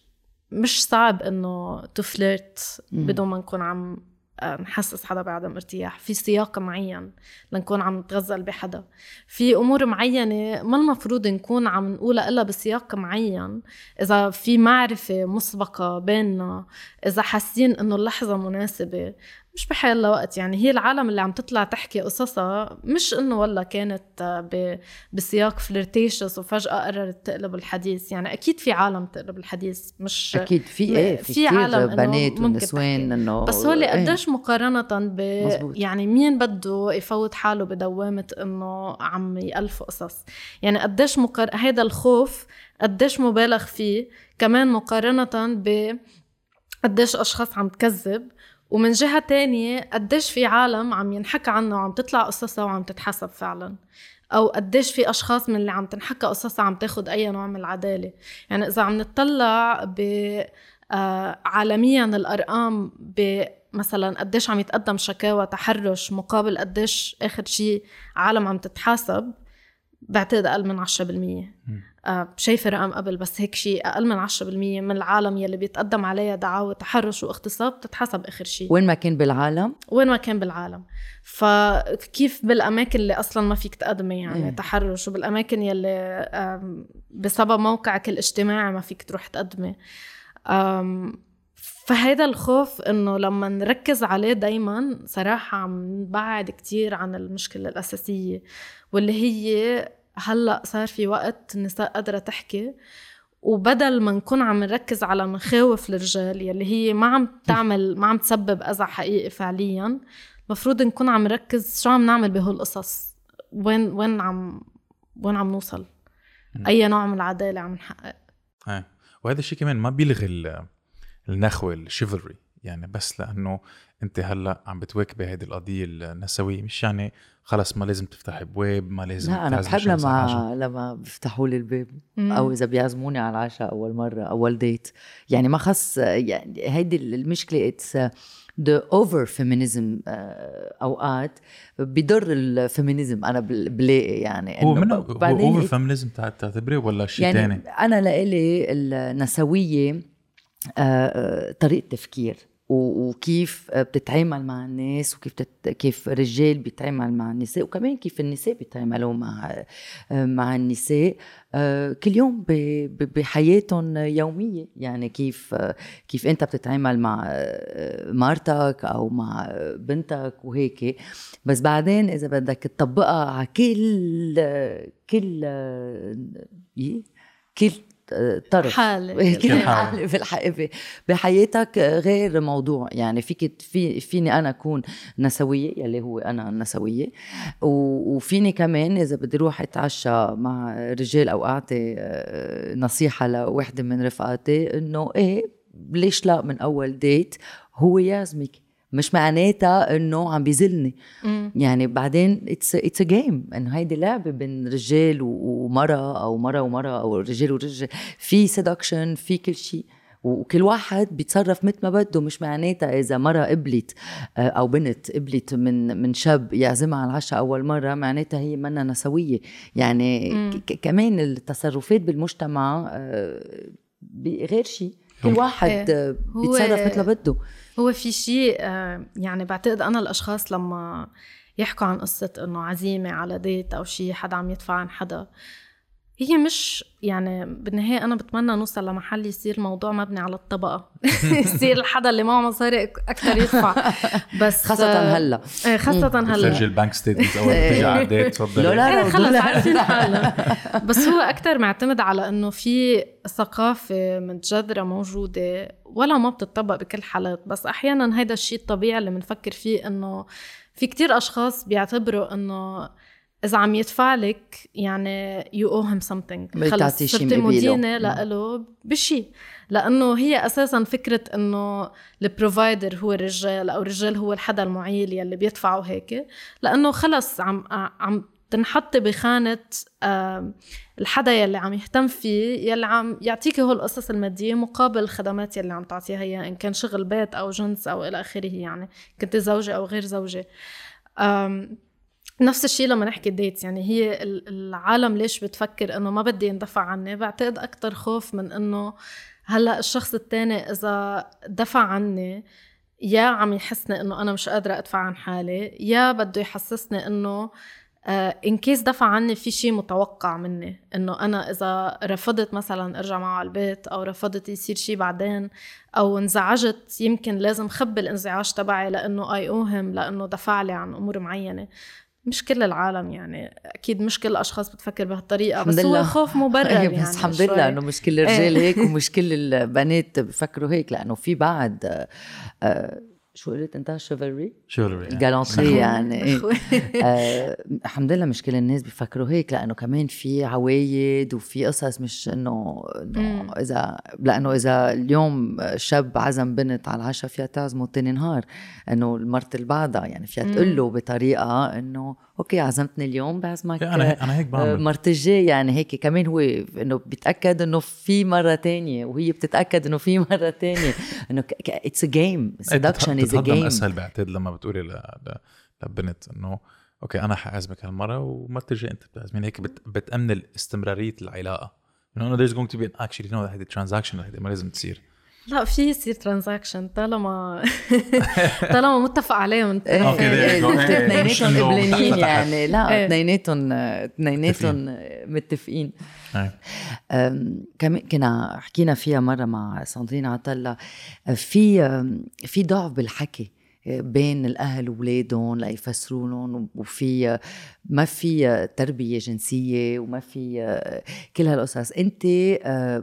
مش صعب إنه تفلرت. بدون ما نكون عم نحسس حدا بعدم ارتياح. في سياق معين لنكون عم نتغزل بحدا. في أمور معينة ما المفروض نكون عم نقولها إلا بسياق معين. إذا في معرفة مسبقة بيننا إذا حاسين إنه اللحظة مناسبة مش بحيلا وقت يعني هي العالم اللي عم تطلع تحكي قصصها مش إنه والله كانت آه، بسياق فلرتيشس وفجأة قررت تقلب الحديث يعني أكيد في عالم تقلب الحديث مش أكيد في إيه في في, عالم بنات ونسوان. إنه بس هو إيه. قديش مقارنة ب. يعني مين بده يفوت حاله بدوامة إنه عم يألف قصص يعني قديش مقار... هيدا الخوف قديش مبالغ فيه كمان مقارنة ب قديش أشخاص عم تكذب ومن جهة تانية قديش في عالم عم ينحكى عنها وعم تطلع قصصها وعم تتحسب فعلا؟ أو قديش في أشخاص من اللي عم تنحكى قصصها عم تاخد أي نوع من العدالة؟ يعني إذا عم نطلع ب آه، عالميا الأرقام ب مثلا قديش عم يتقدم شكاوى تحرش مقابل قديش آخر شيء عالم عم تتحاسب بعتقد أقل من 10% آه، شايفة رقم قبل بس هيك شيء أقل من 10% من العالم يلي بيتقدم عليها دعاوى تحرش واغتصاب تتحسب آخر شيء وين ما كان بالعالم؟ وين ما كان بالعالم. فكيف بالأماكن اللي أصلا ما فيك تقدمي يعني إيه. تحرش؟ وبالأماكن يلي بسبب موقعك الاجتماعي ما فيك تروح تقدمي. فهيدا الخوف إنه لما نركز عليه دايما صراحة عم نبعد كتير عن المشكلة الأساسية واللي هي هلأ صار في وقت النساء قادرة تحكي وبدل ما نكون عم نركز على مخاوف الرجال يلي هي ما عم تعمل ما عم تسبب أذى حقيقي فعليا المفروض نكون عم نركز شو عم نعمل بهالقصص؟ وين وين عم وين عم نوصل؟ أي نوع من العدالة عم نحقق؟ إيه وهذا الشيء كمان ما بيلغي النخوة الشيفلري يعني بس لأنه أنت هلأ عم بتواكبي هذه القضية النسوية. مش يعني خلص ما لازم تفتح ابواب ما لازم لا أنا بحب لما لما بيفتحوا لي الباب أو إذا بيعزموني على العشاء أول مرة أول date يعني ما خص يعني هيدي المشكلة it's the over feminism أوقات بضر ال feminism. أنا بلاقي يعني هو منه over feminism تعتبري ولا شيء يعني ثاني؟ أنا لإلي النسوية طريقة تفكير. وكيف بتتعامل مع الناس وكيف تت... كيف الرجال بيتعامل مع النساء وكمان كيف النساء بيتعاملوا مع مع النساء آه، كل يوم بحياتهم يومية. يعني كيف كيف انت بتتعامل مع مرتك أو مع بنتك وهيك. بس بعدين إذا بدك تطبقها على كل كل كل طرف. حالة. كل حالة. في الحقيقة بحياتك غير موضوع. يعني فيك في فيني أنا أكون نسوية يلي هو أنا النسوية وفيني كمان إذا بدي أروح أتعشى مع رجال أو أعطي آه، نصيحة لوحدة من رفقاتي إنه إيه ليش لا من أول date هو يعزمك مش معناتها إنه عم بيزلني يعني بعدين it's it's a game انه هيدي لعبة بين رجال ومرأة أو مرأة ومرأة أو رجال ورجال. في سيدكشن في كل شيء. وكل واحد بيتصرف مثل ما بده. مش معناتها إذا مرة قبلت آه، أو بنت قبلت من من شاب يعزمها على العشاء أول مرة معناتها هي منا نسوية. يعني كمان التصرفات بالمجتمع آه، غير شيء. كل واحد إيه. بيتصرف مثل ما بده. هو في شيء آه، يعني بعتقد أنا الأشخاص لما يحكوا عن قصة إنه عزيمة على ديت أو شيء حدا عم يدفع عن حدا هي مش يعني بالنهاية أنا بتمنى نوصل لمحل يصير الموضوع مبني على الطبقة. يصير الحدا اللي معه مصاري أكثر يدفع. بس خاصة هلا. إيه خاصة هلا. تسجل ال bank statement أول ما تيجي على ال date تفضل. لا لا خلص عارفين حالنا. بس هو أكثر معتمد على إنه في ثقافة متجذرة موجودة ولا ما بتطبق بكل الحالات. بس أحيانا هيدا الشيء الطبيعي اللي بنفكر فيه إنه في كتير أشخاص بيعتبروا إنه إذا عم يدفع لك يعني you owe him something خلص صرتي مدينة لإله بشي. لأنه هي أساسا فكرة إنه ال provider هو الرجال أو الرجال هو الحدا المعيل يلي بيدفع وهيك لأنه خلص عم عم تنحطي بخانة الحدا يلي عم يهتم فيه يلي عم يعطيكي هول القصص المادية مقابل الخدمات يلي عم تعطيها هي إن كان شغل بيت أو جنس أو إلى آخره يعني كنت زوجة أو غير زوجة. نفس الشيء لما نحكي dates يعني هي العالم ليش بتفكر إنه ما بدي يندفع عني؟ بعتقد أكثر خوف من إنه هلأ الشخص الثاني إذا دفع عني يا عم يحسني إنه أنا مش قادرة أدفع عن حالي يا بده يحسسني إنه in case دفع عني في شيء متوقع مني إنه أنا إذا رفضت مثلا أرجع معه على البيت أو رفضت يصير شيء بعدين أو انزعجت يمكن لازم خبي الانزعاج تبعي لإنه I owe him لإنه دفع لي عن أمور معينة. مش كل العالم يعني أكيد مش كل الأشخاص بتفكر بهالطريقة بس هو خوف مبرر يعني بس الحمد لله إنه مش كل الرجال هيك ومش كل البنات بفكروا هيك لأنه في بعد آه شو قلت انت chivalry؟ chivalry gallantry يعني. إيه. آه الحمد لله مش كل الناس بيفكروا هيك لأنه كمان في عوايد وفي قصص مش إنه إنه إذا لأنه إذا اليوم شاب عزم بنت على العشاء فيها تعزمه تاني نهار إنه المرة اللي بعدها يعني فيها تقول له بطريقة إنه okay عزمتني اليوم بعزمك أنا أنا هيك بعمل. مرة الجاي يعني هيك كمان هو إنه بيتاكد إنه في مرة تانية وهي بتتأكد إنه في مرة تانية. إنه it's a game seduction is a game أسهل بعتقد لما بتقولي. لبنت إنه okay أنا حعزمك هالمرة ومرة الجاي أنت بتعزميني. هيك بت... بتأمن استمراريه العلاقة. إنه there's going to be an actually no هيدي transaction هيدي ما لازم تصير. لا في يصير ترانزاكشن طالما طالما متفق عليه من إيه، إيه،. إيه، اثنيناتهم قبلانين. يعني. لا. اثنيناتهم اثنيناتهم متفقين. أم، كمان كنا حكينا فيها مرة مع ساندرين عطله في في ضعف بالحكي. بين الأهل واولادهم ليفسروا لهم وفي ما في تربية جنسية وما في كل هالقصص. أنت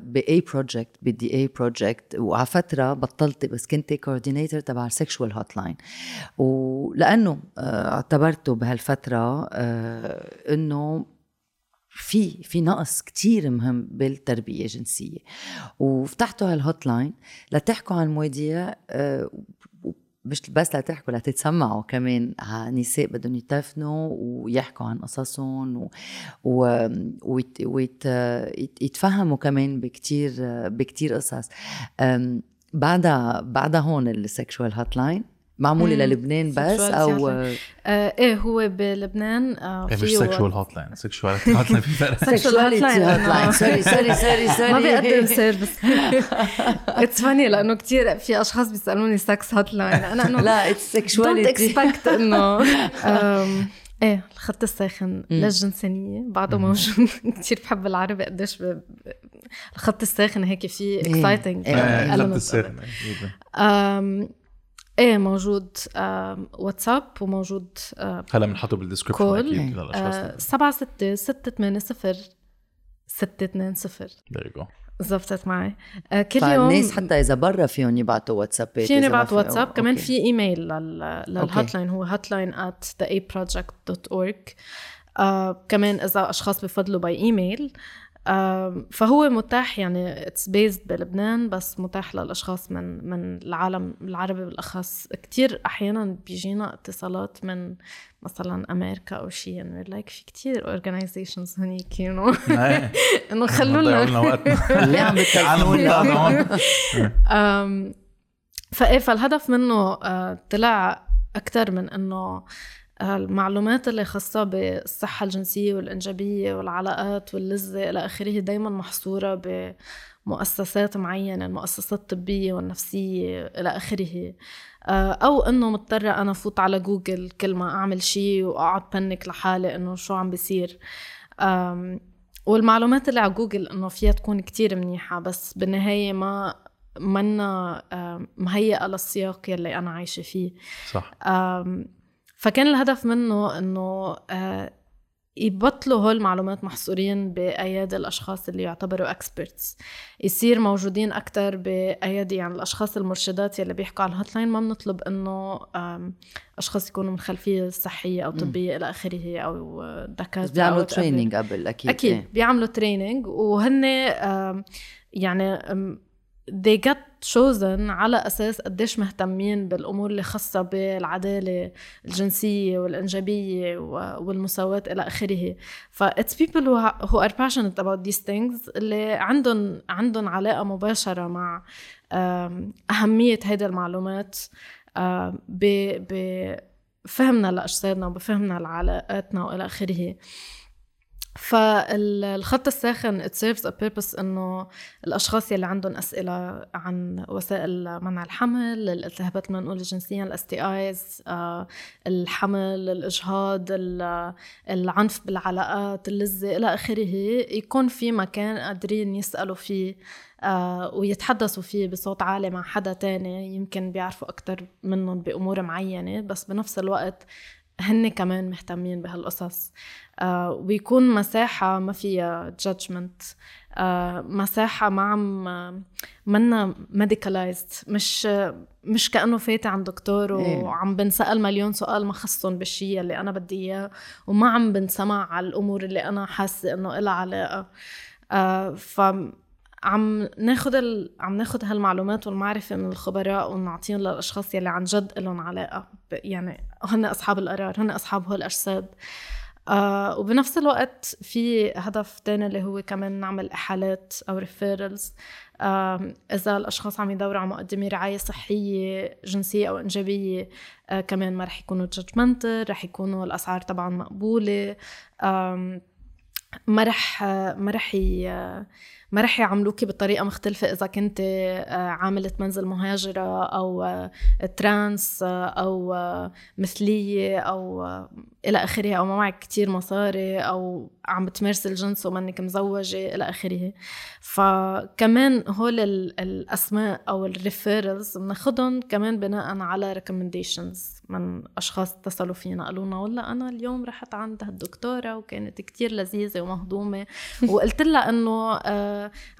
by project بدي اي project وعلى فترة بطلتي بس كنت coordinator تبع ال sexual hotline ولأنه آه، اعتبرته بهالفترة آه، إنه في في نقص كتير مهم بالتربية الجنسية. وفتحتوا هال hotline لتحكوا عن مواضيع آه، مش بس لتحكوا لتتسمعوا كمان. نساء بدهم يتفنوا ويحكوا عن قصصهم و... و... ويت... ويت... يت- يتفهموا كمان بكتير بكتير قصص. بعدها بعدها هون السكشوال هوت لاين معموله. للبنان بس أو hotline. آه إيه هو بلبنان آه إيه، مش سكشوال هوت لاين سكشوال هوت لاين في فرق. سكشواليتي. هوت لاين سوري سوري سوري سوري ما بيقدم سيرفيس اتس فاني لأنه كثير في أشخاص بيسألوني سكس هوت لاين أنا إنه لا اتس دونت سكشواليتي اكسبكت إنه إيه الخط الساخن للجنسانية بعده موجود. كثير بحب العربي قديش ب... الخط الساخن هيك فيه exciting إيه، إيه، خط السر إيه موجود واتساب وموجود هلا بنحطه بال description cool. أكيد. للاشخاص أه، سبعة ستة ستة ثمانية صفر ستة اثنين صفر. There you go. زبطت معي. أه، كل فالناس يوم حتى إذا برا فيهم يبعتوا واتسابات فيني إذا ما بعت في- واتساب. أو- كمان. في إيميل لل لل hotline هو hotline at theaproject.org آه كمان إذا أشخاص بفضلوا by email آه فهو متاح يعني it's based بلبنان بس متاح للأشخاص من من العالم العربي بالأخص. كتير أحيانا بيجينا اتصالات من مثلا أمريكا أو شيء يعني like في كتير organizations هنيك you know إيه. إنه ضيعوا خلونا لنا وقتنا اللي عم هون أم، فإيه فالهدف منه آه، طلع أكثر من إنه آه، المعلومات اللي خاصة بالصحة الجنسية والإنجابية والعلاقات واللذة إلى آخره دايما محصورة بمؤسسات معينة المؤسسات الطبية والنفسية إلى آخره. آه، أو إنه مضطرة أنا فوت على جوجل كل ما أعمل شيء وأقعد بنك لحالي إنه شو عم بيصير. والمعلومات اللي على جوجل إنه فيها تكون كتير منيحة بس بالنهاية ما منا مهيئة للسياق يلي أنا عايشة فيه. صح. فكان الهدف منه إنه آه، يبطلوا هول المعلومات محصورين بأيادي الأشخاص اللي يعتبروا experts يصير موجودين أكتر بأيادي يعني الأشخاص المرشدات يلي بيحكوا على ال hotline ما بنطلب إنه آم، أشخاص يكونوا من خلفية صحية أو طبية إلى آخره أو دكاترة بس بيعملوا. training قبل أكيد أكيد إيه. بيعملوا تريننج وهن يعني they got chosen على أساس قديش مهتمين بالأمور اللي خاصة بالعدالة الجنسية والإنجابية والمساواة إلى آخره. ف it's people who, who are passionate about these things اللي عندهم عندهم علاقة مباشرة مع أهمية هيدي المعلومات بفهمنا لأجسادنا وبفهمنا لعلاقاتنا وإلى آخره. فالخط الساخن it serves a purpose إنه الأشخاص يلي عندهم أسئلة عن وسائل منع الحمل الالتهابات المنقوله جنسيا الأس تي آيز الحمل الإجهاض ال- العنف بالعلاقات اللذه إلى آخره يكون في مكان قادرين يسألوا فيه آه، ويتحدثوا فيه بصوت عالي مع حدا تاني يمكن بيعرفوا أكتر منهم بأمور معينة بس بنفس الوقت هن كمان مهتمين بهالقصص. آه ويكون مساحة ما فيها judgment آه مساحة ما عم منا medicalized مش مش كأنه فاتي عند دكتور إيه. وعم بنسأل مليون سؤال ما خصهم بالشيء اللي أنا بدي إياه وما عم بنسمع على الأمور اللي أنا حاسة إنه إلها علاقة. آه ف عم ناخد ال... عم ناخد هالمعلومات والمعرفة من الخبراء ونعطيهم للأشخاص يلي عن جد لهم علاقة ب... يعني هن أصحاب القرار هن أصحاب هول الأجساد آه وبنفس الوقت في هدف تاني اللي هو كمان نعمل إحالات أو referrals آه إذا الأشخاص عم يدوروا على مقدمي رعاية صحية جنسية أو إنجابية آه كمان ما رح يكونوا judgmental رح يكونوا الأسعار طبعا مقبولة. آم، ما رح ما رح ي... ما رح يعاملوكي بطريقة مختلفة إذا كنت آه، عاملة منزلية مهاجرة أو آه، trans آه، أو مثلية أو إلى آخره أو ما معك كتير مصاري أو عم بتمارسي الجنس ومنك مزوجة إلى آخره. فكمان هول الأسماء أو ال referrals بناخذهم كمان بناء على recommendations من أشخاص اتصلوا فينا. قالوا لنا والله أنا اليوم رحت عند هالدكتورة وكانت كتير لذيذة ومهضومة. وقلت لها إنه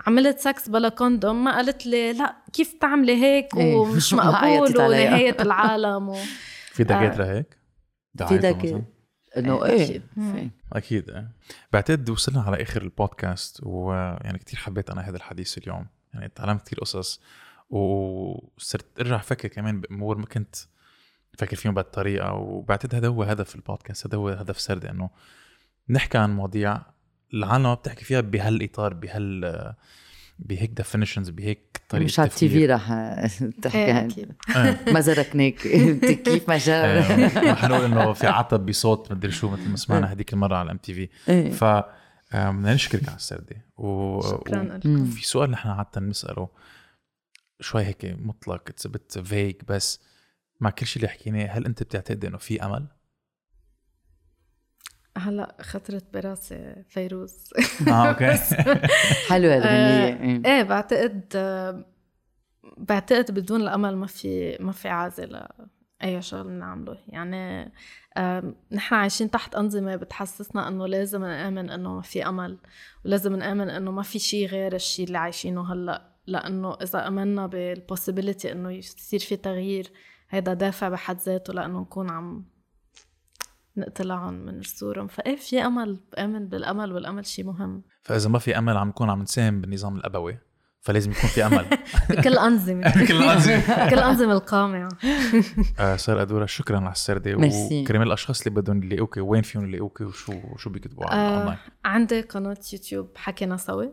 عملت سكس بلا condom ما قالت لي لا كيف تعملي هيك إيه. ومش مقبول. ونهاية العالم و... في دكاتره هيك؟ في دكاتره؟ إنه إيه، إيه. أكيد إيه بعتقد وصلنا على آخر البودكاست ويعني كتير حبيت أنا هذا الحديث اليوم يعني تعلمت كتير قصص وصرت أرجع أفكر كمان بأمور ما كنت فكر فيهم بهالطريقة وبعتقد هذا هو هدف البودكاست هذا هو هدف سردي إنه نحكي عن مواضيع العالم ما بتحكي فيها بهالإطار بهال بهيك definitions بهيك طريقة مش على ال TV. رح تحكي عن أكيد إيه. ما زركناك كيف ما جاء إيه. ما حنقول إنه في عطب بصوت مدري شو مثل ما سمعنا هذيك المرة على ام تي في إيه. ف بدنا نشكرك على السردة و... شكرا و... وفي سؤال نحن عادة نسأله شوي هيك مطلق اتس فيك بس مع كل شيء اللي حكيناه هل أنت بتعتقد إنه في أمل؟ هلا خطرت براسي فيروز. آه okay. حلوة آه، الاغنيه إيه. إيه بعتقد آه، بعتقد بدون الأمل ما في ما في عازة لاي شغل بنعمله يعني آم، نحن عايشين تحت أنظمة بتحسسنا إنه لازم نآمن إنه ما في أمل ولازم نآمن إنه ما في شيء غير الشيء اللي عايشينه هلأ. لأنه إذا آمنا بال possibility إنه يصير في تغيير هيدا دافع بحد ذاته لأنه نكون عم نقتلعهم من جسورهم فإيه في أمل؟ بامن بالأمل والأمل شيء مهم. فإذا ما في أمل عم نكون عم نساهم بالنظام الأبوي فلازم يكون في أمل. بكل أنظمة. بكل الأنظمة. بكل الانظمه القامعة. آه سار أدورة شكرا على ميرسي. وكرمال الأشخاص اللي بدهم يلاقوكي وين فيهم يلاقوكي وشو شو بيكتبوا على آه اونلاين عندي قناة يوتيوب حكينا سوا.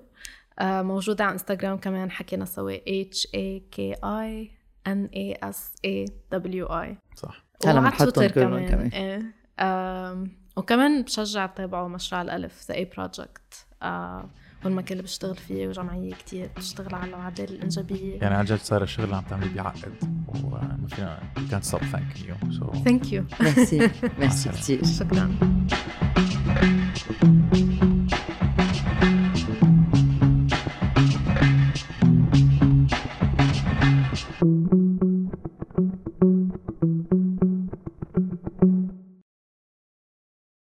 آه موجودة على إنستغرام كمان حكينا سوا. H A K I N A S A W I. هلا صح وعلى بنحطهم تويتر كلهم كمان, كمان. وكمان بشجع تتابعوا مشروع الألف ذا اي بروجكت هو المكان اللي بشتغل فيه وجمعية كتير بتشتغل على العدالة الإنجابية. يعني عن جد صار الشغل اللي عم تعمليه بيعقد وما فينا كانت ستوب ثانك يو سو ثانك يو ميرسي ميرسي. كثير شكرا.